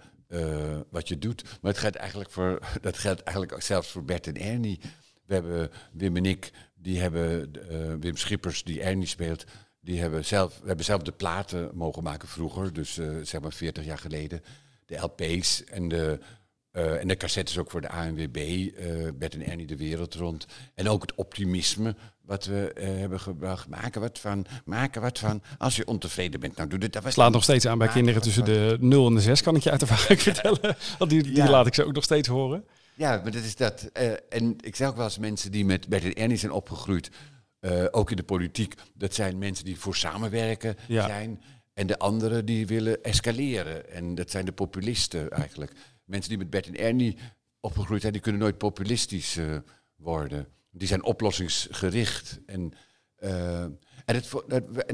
wat je doet. Maar het geldt eigenlijk voor, dat geldt eigenlijk zelfs voor Bert en Ernie. We hebben Wim en ik, die hebben eh, Wim Schippers, die Ernie speelt, die hebben zelf, we hebben zelf de platen mogen maken vroeger, dus eh, zeg maar 40 jaar geleden. De LP's en de, eh, en de cassettes ook voor de ANWB, Bert en Ernie de wereld rond. En ook het optimisme wat we hebben gebracht. Maken wat van, maken wat van. Als je ontevreden bent, nou doe dit. Dat was Slaat nog steeds aan bij kinderen tussen de 0 en de 6, kan ik je uit ervaring vertellen. Want die, die Ja. laat ik ze ook nog steeds horen. Ja, maar dat is dat. Eh, en ik zeg ook wel eens mensen die met Bert en Ernie zijn opgegroeid, eh, ook in de politiek, dat zijn mensen die voor samenwerken Ja. zijn. En de anderen die willen escaleren. En dat zijn de populisten eigenlijk. Mensen die met Bert en Ernie opgegroeid zijn, die kunnen nooit populistisch eh, worden. Die zijn oplossingsgericht. En en, het,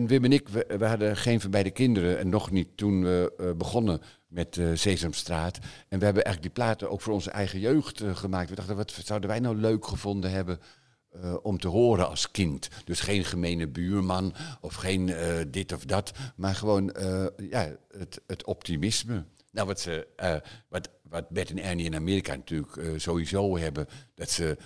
Wim en ik, we, we hadden geen van beide kinderen. En nog niet toen we eh, begonnen met eh, Sesamstraat. En we hebben eigenlijk die platen ook voor onze eigen jeugd eh, gemaakt. We dachten, wat zouden wij nou leuk gevonden hebben om te horen als kind? Dus geen gemene buurman of geen dit of dat. Maar gewoon ja, het, het optimisme. Nou, wat, ze, wat, wat Bert en Ernie in Amerika natuurlijk sowieso hebben. Dat ze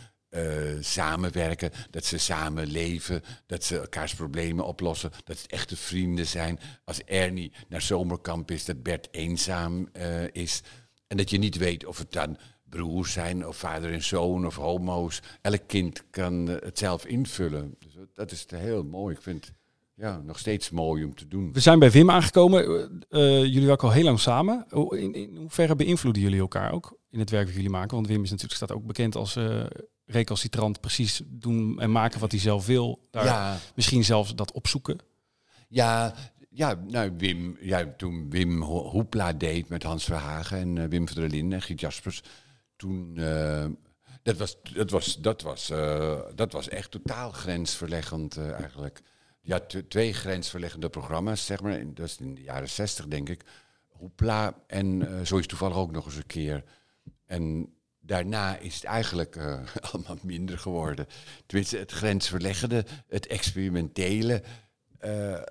samenwerken, dat ze samen leven, dat ze elkaars problemen oplossen, dat het echte vrienden zijn. Als Ernie naar zomerkamp is, dat Bert eenzaam eh, is. En dat je niet weet of het dan broers zijn, of vader en zoon, of homo's. Elk kind kan eh, het zelf invullen. Dus dat is heel mooi. Ik vind het ja, nog steeds mooi om te doen. We zijn bij Wim aangekomen. Eh, eh, jullie werken al heel lang samen. In, in hoeverre beïnvloeden jullie elkaar ook in het werk dat jullie maken? Want Wim is natuurlijk staat ook bekend als eh recalcitrant. Precies doen en maken wat hij zelf wil. Daar Ja, Misschien zelfs dat opzoeken. Ja, ja, nou, Wim, ja, toen Wim Ho- Hoepla deed met Hans Verhagen en eh, Wim van der Linden en Giet Jaspers, toen, eh, dat, was, dat, was, dat, was, eh, dat was echt totaal grensverleggend eigenlijk. Ja, twee grensverleggende programma's, zeg maar, in, dat is in de jaren zestig denk ik. Hoepla en zo is toevallig ook nog eens een keer. En daarna is het eigenlijk eh, allemaal minder geworden. Tenminste, het grensverleggende, het experimentele. eh,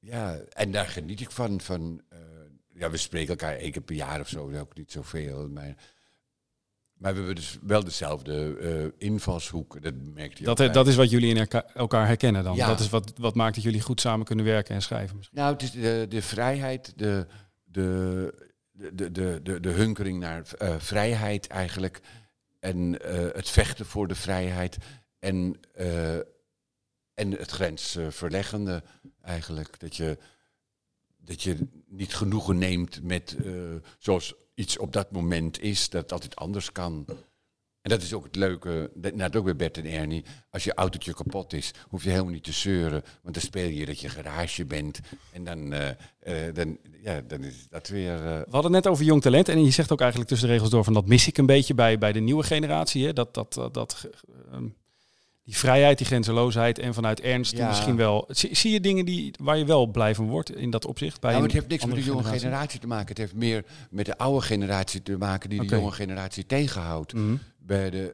ja, en daar geniet ik van. van eh, ja, we spreken elkaar één keer per jaar of zo, ook niet zoveel. Maar, maar we hebben dus wel dezelfde invalshoek. Dat merkt je Dat, dat is wat jullie in elka- elkaar herkennen dan. Ja. Dat is wat, wat maakt dat jullie goed samen kunnen werken en schrijven. Misschien. Nou, het is de, de vrijheid, de, de, de, de, de, de hunkering naar eh, vrijheid eigenlijk. En eh, het vechten voor de vrijheid. En, eh, en het grensverleggende eigenlijk. Dat je, dat je niet genoegen neemt met zoals iets op dat moment is, dat het altijd anders kan. En dat is ook het leuke, dat- net ook bij Bert en Ernie. Als je autootje kapot is, hoef je helemaal niet te zeuren. Want dan speel je dat je garage bent. En dan, eh, eh, dan, ja, dan is dat weer... eh, We hadden het net over jong talent. En je zegt ook eigenlijk tussen de regels door van dat mis ik een beetje bij, bij de nieuwe generatie. Hè? Dat, dat, dat, dat, ehm, die vrijheid, die grenzeloosheid en vanuit ernst Ja. misschien wel. Zie, zie je dingen die, waar je wel blij van wordt in dat opzicht? Bij nou, het heeft niks met de jonge generatie. te maken. Het heeft meer met de oude generatie te maken die de jonge generatie tegenhoudt. Mhm. Bij de,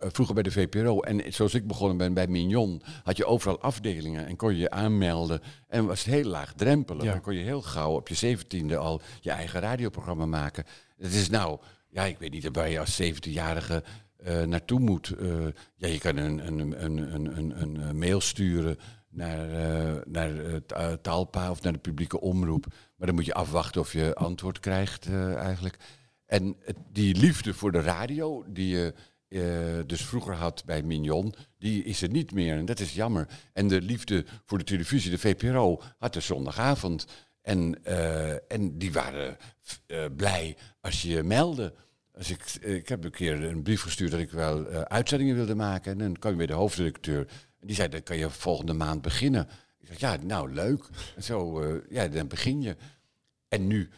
eh, vroeger bij de VPRO. En zoals ik begonnen ben bij Mignon, had je overal afdelingen en kon je je aanmelden. En was het heel laagdrempelig. Ja. Dan kon je heel gauw op je zeventiende al je eigen radioprogramma maken. Het is nou, ja, ik weet niet waar je als 17-jarige eh, naartoe moet. Eh, ja, je kan een, een, een, een, een, een, eh, mail sturen naar, eh, naar eh, Ta- Talpa of naar de publieke omroep. Maar dan moet je afwachten of je antwoord krijgt eh, eigenlijk. En die liefde voor de radio, die je eh, dus vroeger had bij Mignon, die is er niet meer. En dat is jammer. En de liefde voor de televisie, de VPRO, had de zondagavond. En, eh, en die waren eh, blij als je je meldde. Als ik, ik heb een keer een brief gestuurd dat ik wel uitzendingen wilde maken. En dan kwam je bij de hoofdredacteur. En die zei, dan kan je volgende maand beginnen. Ik zeg, ja, nou leuk. En zo, ja, dan begin je. En nu,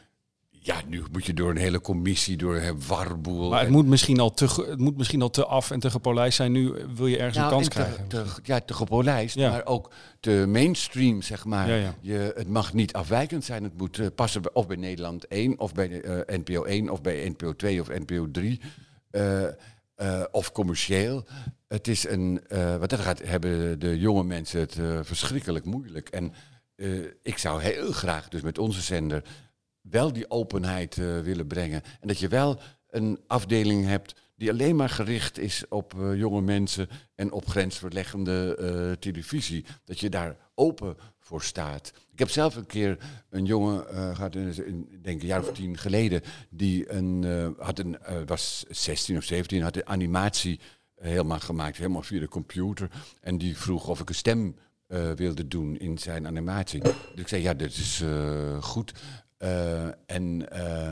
ja, nu moet je door een hele commissie, door een warboel. Maar het En- moet, misschien al te, het moet misschien al te af en te gepolijst zijn. Nu wil je ergens een kans en te- krijgen. Te, ja, te gepolijst, Ja. maar ook te mainstream, zeg maar. Ja, ja. Je, het mag niet afwijkend zijn. Het moet eh, passen bij, of bij Nederland 1, of bij de, eh, NPO 1, of bij NPO 2 of NPO 3. eh, eh, of commercieel. Het is een, eh, wat dat gaat, hebben de jonge mensen het eh, verschrikkelijk moeilijk. En eh, ik zou heel graag dus met onze zender wel die openheid eh, willen brengen. En dat je wel een afdeling hebt die alleen maar gericht is op eh, jonge mensen en op grensverleggende eh, televisie. Dat je daar open voor staat. Ik heb zelf een keer een jongen eh, gehad, denk een jaar of tien geleden, die een, had een, was 16 of 17, had een animatie helemaal gemaakt, helemaal via de computer. En die vroeg of ik een stem wilde doen in zijn animatie. Dus ik zei, ja, dit is goed. Eh, en, eh,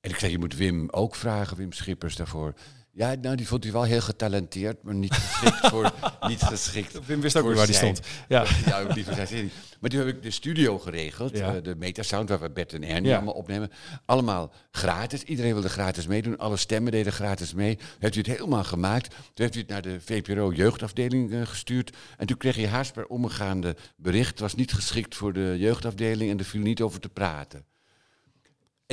en ik zei, je moet Wim ook vragen, Wim Schippers daarvoor. Ja, nou, die vond hij wel heel getalenteerd, maar niet geschikt voor... niet geschikt Wim wist ook weer waar die zijn- stond. Ja. ja, voor zijn serie. Maar toen heb ik de studio geregeld, Ja. eh, de Metasound, waar we Bert en Ernie Ja. allemaal opnemen. Allemaal gratis. Iedereen wilde gratis meedoen. Alle stemmen deden gratis mee. Heeft u het helemaal gemaakt. Toen heeft u het naar de VPRO jeugdafdeling gestuurd. En toen kreeg je haast per omgaande bericht. Het was niet geschikt voor de jeugdafdeling en er viel niet over te praten.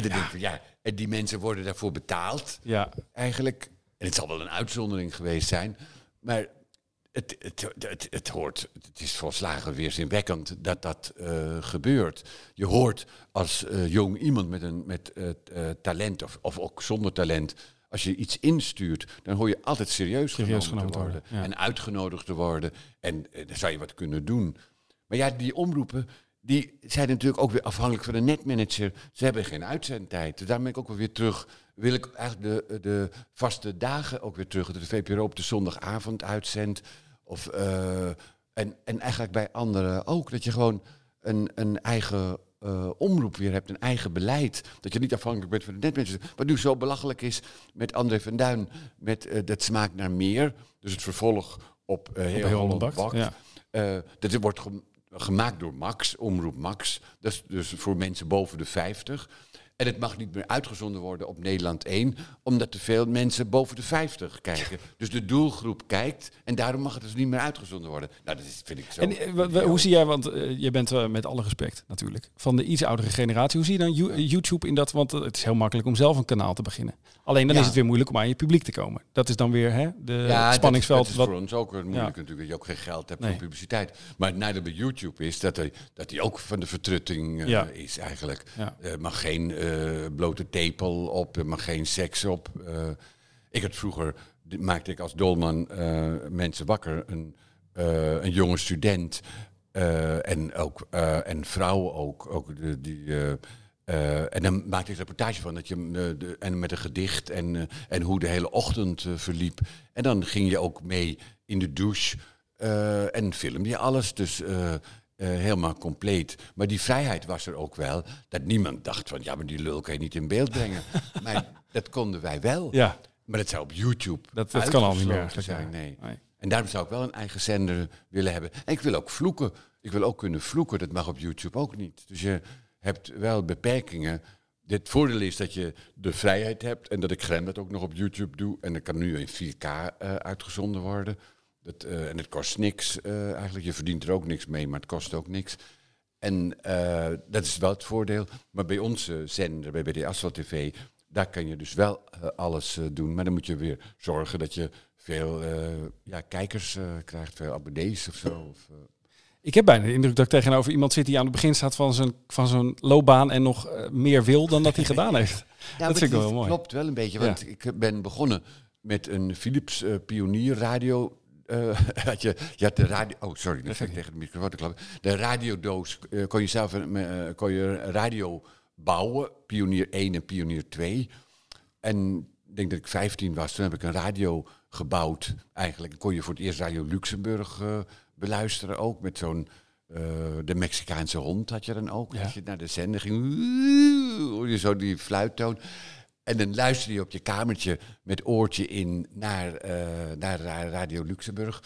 En dan denk ik van ja, en die mensen worden daarvoor betaald Ja. eigenlijk. En het zal wel een uitzondering geweest zijn. Maar het, het, het, het hoort, het is volslagen weerzinwekkend dat dat eh, gebeurt. Je hoort als eh, jong iemand met, een, met eh, talent of, of ook zonder talent. Als je iets instuurt, dan hoor je altijd serieus, Serieus genomen, te worden. ja. En uitgenodigd te worden. En dan zou je wat kunnen doen. Maar ja, die omroepen, die zijn natuurlijk ook weer afhankelijk van de netmanager. Ze hebben geen uitzendtijd. Dus daar ben ik ook wel weer terug. Wil ik eigenlijk de, de vaste dagen ook weer terug. Dat de VPRO op de zondagavond uitzendt. Of, eh, en, en eigenlijk bij anderen ook. Dat je gewoon een, een eigen eh, omroep weer hebt, een eigen beleid. Dat je niet afhankelijk bent van de netmanager. Wat nu zo belachelijk is met André van Duin. Met eh, Dat smaakt naar meer. Dus het vervolg op eh Heel, Heel Holland Bakt, Bakt. ja. Dat wordt gemaakt door Max, Omroep Max. Dat is dus voor mensen boven de 50. En het mag niet meer uitgezonden worden op Nederland 1, omdat te veel mensen boven de 50 kijken. Dus de doelgroep kijkt en daarom mag het dus niet meer uitgezonden worden. Nou, dat is, vind ik zo. En eh, hoe zie jij, want eh, je bent eh, met alle respect natuurlijk van de iets oudere generatie. Hoe zie je dan You- YouTube in dat? Want het is heel makkelijk om zelf een kanaal te beginnen. Alleen dan Ja. is het weer moeilijk om aan je publiek te komen. Dat is dan weer hè, de Ja, spanningsveld. Dat, dat is wat, voor ons ook moeilijk Ja. natuurlijk, dat je ook geen geld hebt Nee. voor publiciteit. Maar het nadeel bij YouTube is dat hij, dat hij ook van de vertrutting is eigenlijk. Er mag geen blote tepel op, er mag geen seks op. Eh, ik had vroeger, maakte ik als dolman eh, mensen wakker, een, eh, een jonge student eh, en, ook, eh, en vrouwen ook. ook de, die, eh, eh, en dan maakte ik een reportage van dat je eh, de, en met een gedicht en, eh, en hoe de hele ochtend eh, verliep. En dan ging je ook mee in de douche eh, en filmde je alles. Dus eh, helemaal compleet. Maar die vrijheid was er ook wel. Dat niemand dacht van ja, maar die lul kan je niet in beeld brengen. maar dat konden wij wel. ja, Maar dat zou op YouTube Dat- dat kan al niet meer zijn. Nee. nee. En daarom zou ik wel een eigen zender willen hebben. En ik wil ook vloeken. Ik wil ook kunnen vloeken. Dat mag op YouTube ook niet. Dus je hebt wel beperkingen. Het voordeel is dat je de vrijheid hebt en dat ik Grem dat ook nog op YouTube doe. En dat kan nu in 4K eh, uitgezonden worden. Dat, eh, en het kost niks eh, eigenlijk. Je verdient er ook niks mee, maar het kost ook niks. En eh, dat is wel het voordeel. Maar bij onze zender, bij BD Asphalt TV, daar kan je dus wel alles eh, doen. Maar dan moet je weer zorgen dat je veel eh, ja, kijkers eh, krijgt, veel abonnees of zo. Of, ik heb bijna de indruk dat ik tegenover iemand zit die aan het begin staat van zijn, van zo'n loopbaan en nog meer wil dan dat hij gedaan heeft. Ja, dat vind ik wel mooi. klopt wel een beetje, Ja. want ik ben begonnen met een Philips eh, Pionier radio. Eh, had je, je had de radio. Oh, sorry, dat ik tegen de microfoon te klappen. De radiodoos eh, kon je zelf eh, kon je radio bouwen, Pionier 1 en Pionier 2. En ik denk dat ik 15 was, toen heb ik een radio gebouwd. Eigenlijk kon je voor het eerst Radio Luxemburg beluisteren ook. Met zo'n, de Mexicaanse hond had je dan ook. Ja. Als je naar de zender ging, je zo die fluittoon. En dan luisterde je op je kamertje met oortje in naar, eh, naar Ra- Radio Luxemburg.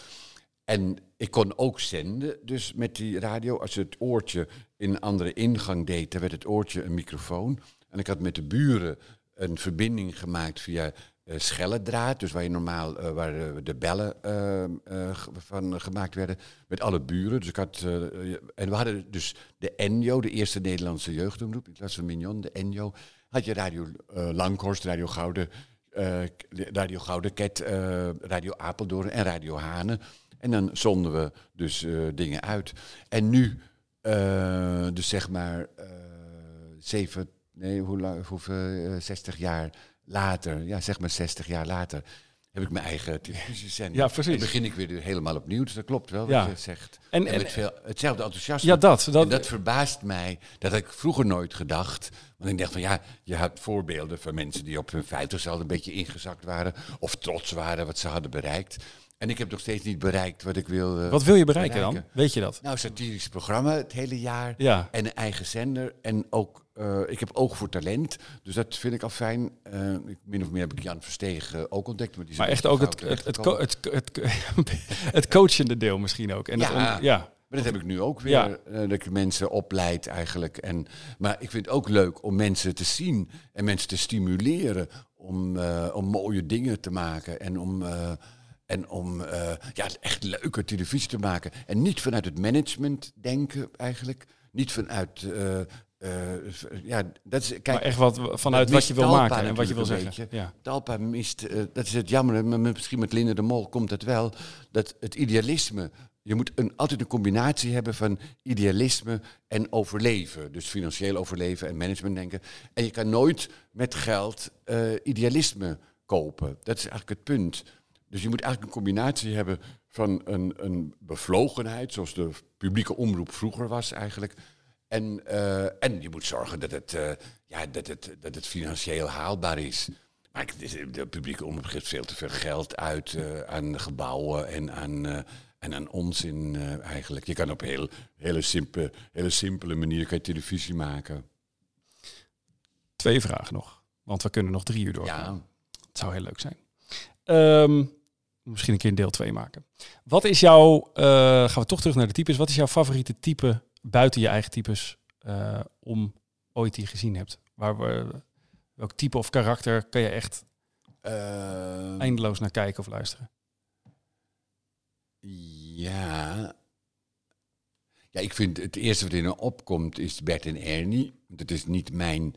En ik kon ook zenden, dus met die radio. Als je het oortje in een andere ingang deed, dan werd het oortje een microfoon. En ik had met de buren een verbinding gemaakt via eh schellendraad. Dus waar je normaal eh, waar de bellen van gemaakt werden. Met alle buren. Dus ik had, en we hadden dus de Enjo, de eerste Nederlandse jeugdomroep. In plaats van Mignon, de Enjo. Had je Radio eh, Langhorst, Radio Gouden, eh, Radio Goudenket, eh, Radio Apeldoorn en Radio Hanen. En dan zonden we dus dingen uit. En nu, dus zeg maar zeven, nee, hoe lang, hoeveel, eh, 60 jaar later, ja, zeg maar 60 jaar later, heb ik mijn eigen televisiezender. Ja, precies. Dan begin ik weer helemaal opnieuw, dus dat klopt wel Ja. wat je zegt. En- En, en- met veel, hetzelfde enthousiasme. Ja, dat. dat, En dat verbaast mij. Dat had ik vroeger nooit gedacht. Want ik dacht van ja, je had voorbeelden van mensen die op hun vijftigste al een beetje ingezakt waren. Of trots waren wat ze hadden bereikt. En ik heb nog steeds niet bereikt wat ik wil. eh, wat wil je bereiken dan? Weet je dat? Nou, satirisch programma het hele jaar. Ja. En een eigen zender. En ook eh, ik heb oog voor talent, dus dat vind ik al fijn. Eh, min of meer heb ik Jan Versteeg eh, ook ontdekt. Maar, die Maar echt ook het, het, het, co- het, het, coachende deel misschien ook. En Ja. ja. Maar dat heb ik nu ook weer, Ja. dat ik mensen opleid eigenlijk. En, maar ik vind het ook leuk om mensen te zien en mensen te stimuleren om, om mooie dingen te maken. En om, en om eh, ja, echt leuke televisie te maken. En niet vanuit het management denken eigenlijk. Niet vanuit... ja, dat is, kijk, Maar echt wat vanuit wat je wil maken en wat je wil zeggen. Ja. Talpa mist, eh, dat is het jammer, maar misschien met Linde de Mol komt het wel, dat het idealisme, je moet een, altijd een combinatie hebben van idealisme en overleven. Dus financieel overleven en management denken. En je kan nooit met geld eh, idealisme kopen. Dat is eigenlijk het punt. Dus je moet eigenlijk een combinatie hebben van een, een bevlogenheid, zoals de publieke omroep vroeger was eigenlijk. En, eh, en je moet zorgen dat het, eh, ja, dat het, dat het financieel haalbaar is. Maar de publieke omroep geeft veel te veel geld uit eh, aan gebouwen en aan, en aan onzin eigenlijk. Je kan op een heel, hele, simpele, hele simpele manier kan je televisie maken. Twee vragen nog. Want we kunnen nog drie uur doorgaan. Ja, Het zou heel leuk zijn. Ehm, misschien een keer een deel 2 maken. Wat is jouw, gaan we toch terug naar de types. Wat is jouw favoriete type buiten je eigen types eh, om ooit die gezien hebt? Waar we, welk type of karakter kan je echt eh, eindeloos naar kijken of luisteren? Ja. Ja, ik vind het eerste wat in me opkomt is Bert en Ernie. Dat is niet mijn,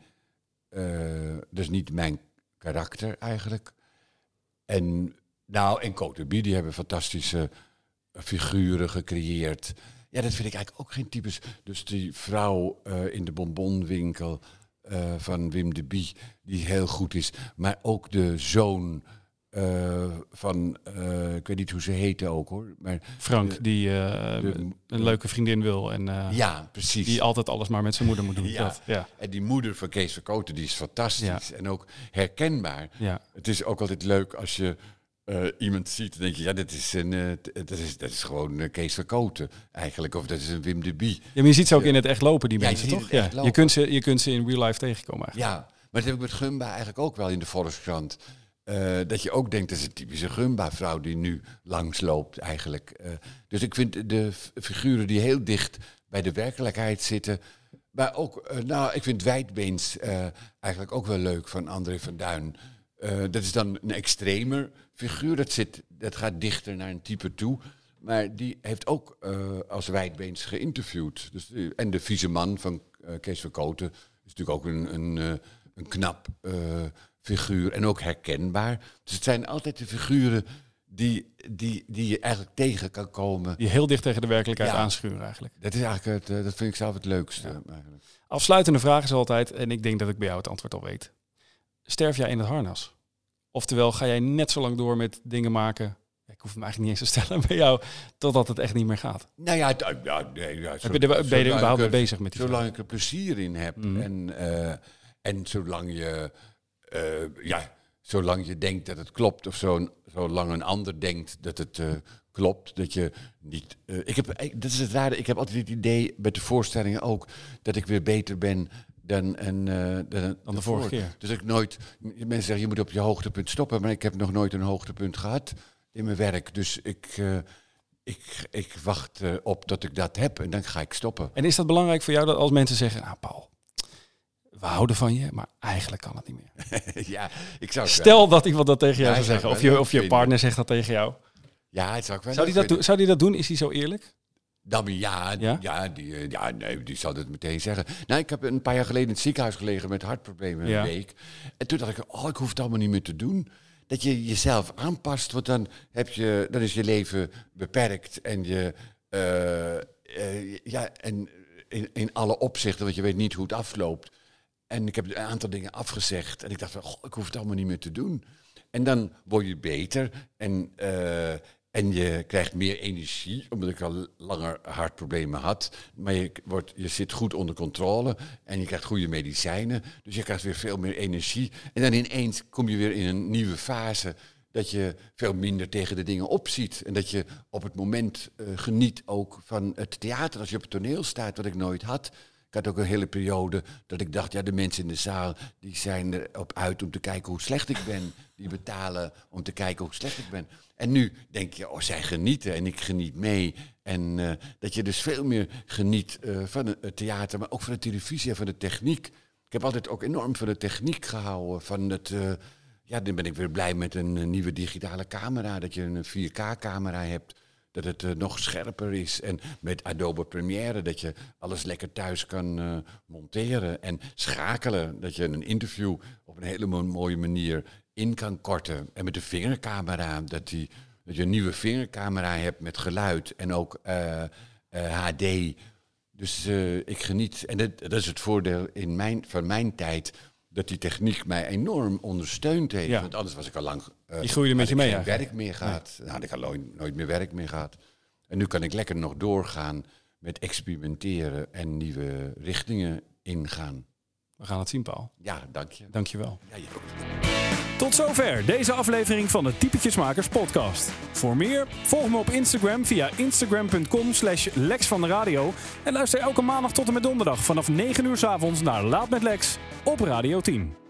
eh, dat is niet mijn karakter eigenlijk. En nou, en Cote die hebben fantastische figuren gecreëerd. Ja, dat vind ik eigenlijk ook geen types. Dus die vrouw eh, in de bonbonwinkel eh, van Wim de Bie, die heel goed is. Maar ook de zoon eh, van, ik weet niet hoe ze heette ook hoor. Maar Frank, de- die de- een leuke vriendin wil en ja, precies. die altijd alles maar met zijn moeder moet doen. Ja. Dat, ja, En die moeder van Kees Verkoten, die is fantastisch. En ook herkenbaar. ja. Het is ook altijd leuk als je eh, iemand ziet, dan denk je, ja, dat is, een, eh, t- dat is, dat is gewoon eh, Kees Verkoten eigenlijk. Of dat is een Wim de Bie. Ja, maar je ziet ze ook in het echt lopen, die Ja, mensen, toch? Ja. Je, kunt ze, je kunt ze in real life tegenkomen eigenlijk. Ja, maar dat heb ik met Gumba eigenlijk ook wel in de Volkskrant. Eh, dat je ook denkt, dat is een typische Gumba-vrouw die nu langsloopt eigenlijk. Eh, dus ik vind de figuren die heel dicht bij de werkelijkheid zitten... Maar ook, eh, nou, ik vind Wijdbeens eh, eigenlijk ook wel leuk van André van Duin. Eh, dat is dan een extremer figuur, dat, zit, dat gaat dichter naar een type toe. Maar die heeft ook eh, als Wijdbeens geïnterviewd. Dus, die- en de vieze man van eh, Kees Verkoten is natuurlijk ook een, een, eh, een knap eh, figuur en ook herkenbaar. Dus het zijn altijd de figuren die, die, die je eigenlijk tegen kan komen. Die heel dicht tegen de werkelijkheid Ja. aanschuren eigenlijk. Dat is eigenlijk het, eh, dat vind ik zelf het leukste. Afsluitende vraag is altijd, en ik denk dat ik bij jou het antwoord al weet. Sterf jij in het harnas? Oftewel, ga jij net zo lang door met dingen maken... Ik hoef hem eigenlijk niet eens te stellen bij jou, totdat het echt niet meer gaat. Nou ja, ja, nee, ja Heb je er, ben je er überhaupt mee bezig met die vraag? Zolang ik er plezier in heb. Mhm. En, eh, en zolang je, eh, ja, zolang je denkt dat het klopt, of zo, zolang een ander denkt dat het eh, klopt, dat je niet. ik heb, ik- dat is het rare. Ik heb altijd het idee met de voorstellingen ook dat ik weer beter ben. Dan, een, eh, dan, Dan de vorige keer. Dus ik nooit. Mensen zeggen je moet op je hoogtepunt stoppen, maar ik heb nog nooit een hoogtepunt gehad in mijn werk. Dus ik, eh, ik, ik wacht eh, op tot ik dat heb en dan ga ik stoppen. En is dat belangrijk voor jou dat als mensen zeggen... Nou, Paul, we houden van je, maar eigenlijk kan het niet meer. ja, ik zou wel- Stel dat iemand dat tegen jou Ja, zou zeggen. Of je, of je partner zegt dat tegen jou. Ja, het zou ik wel Zou die, dat doen, zou die dat doen? Is hij zo eerlijk? Dan, ja, Ja? ja? die, eh, ja, nee, die zal het meteen zeggen. Nou, ik heb een paar jaar geleden in het ziekenhuis gelegen met hartproblemen Ja. een week. En toen dacht ik, oh, ik hoef het allemaal niet meer te doen. Dat je jezelf aanpast, want dan, heb je, dan is je leven beperkt. En je, eh, eh, ja, en in, in alle opzichten, want je weet niet hoe het afloopt. En ik heb een aantal dingen afgezegd. En ik dacht van, goh, ik hoef het allemaal niet meer te doen. En dan word je beter. En, eh, en je krijgt meer energie, omdat ik al langer hartproblemen had. Maar je, wordt, je zit goed onder controle en je krijgt goede medicijnen. Dus je krijgt weer veel meer energie. En dan ineens kom je weer in een nieuwe fase dat je veel minder tegen de dingen opziet. En dat je op het moment eh, geniet ook van het theater. Als je op het toneel staat, wat ik nooit had. Ik had ook een hele periode dat ik dacht, ja, de mensen in de zaal die zijn erop uit om te kijken hoe slecht ik ben. Die betalen om te kijken hoe slecht ik ben. En nu denk je, oh, zij genieten en ik geniet mee. En eh, dat je dus veel meer geniet eh, van het theater, maar ook van de televisie en van de techniek. Ik heb altijd ook enorm van de techniek gehouden. Van het, eh, ja, dan ben ik weer blij met een, nieuwe digitale camera. Dat je een 4K-camera hebt. Dat het eh, nog scherper is. En met Adobe Premiere dat je alles lekker thuis kan eh, monteren. En schakelen. Dat je een interview op een hele mo- mooie manier in kan korten. En met de vingercamera. Dat, die, dat je een nieuwe vingercamera hebt met geluid. En ook eh, eh, HD. Dus ik geniet, en dat, dat is het voordeel in mijn, van mijn tijd, dat die techniek mij enorm ondersteund heeft. Ja. Want anders was ik al lang. Eh, Die groeide met had je ik mee eigenlijk. werk meer gehad. Dan had ik al nooit, nooit meer werk meer gehad. En nu kan ik lekker nog doorgaan met experimenteren en nieuwe richtingen ingaan. We gaan het zien, Paul. Ja, dank je. Dankjewel. Ja, je ook. Tot zover deze aflevering van de Typetjesmakers podcast. Voor meer, volg me op Instagram via instagram.com slash Lex van de Radio. En luister elke maandag tot en met donderdag vanaf 9 uur 's avonds naar Laat met Lex op Radio 10.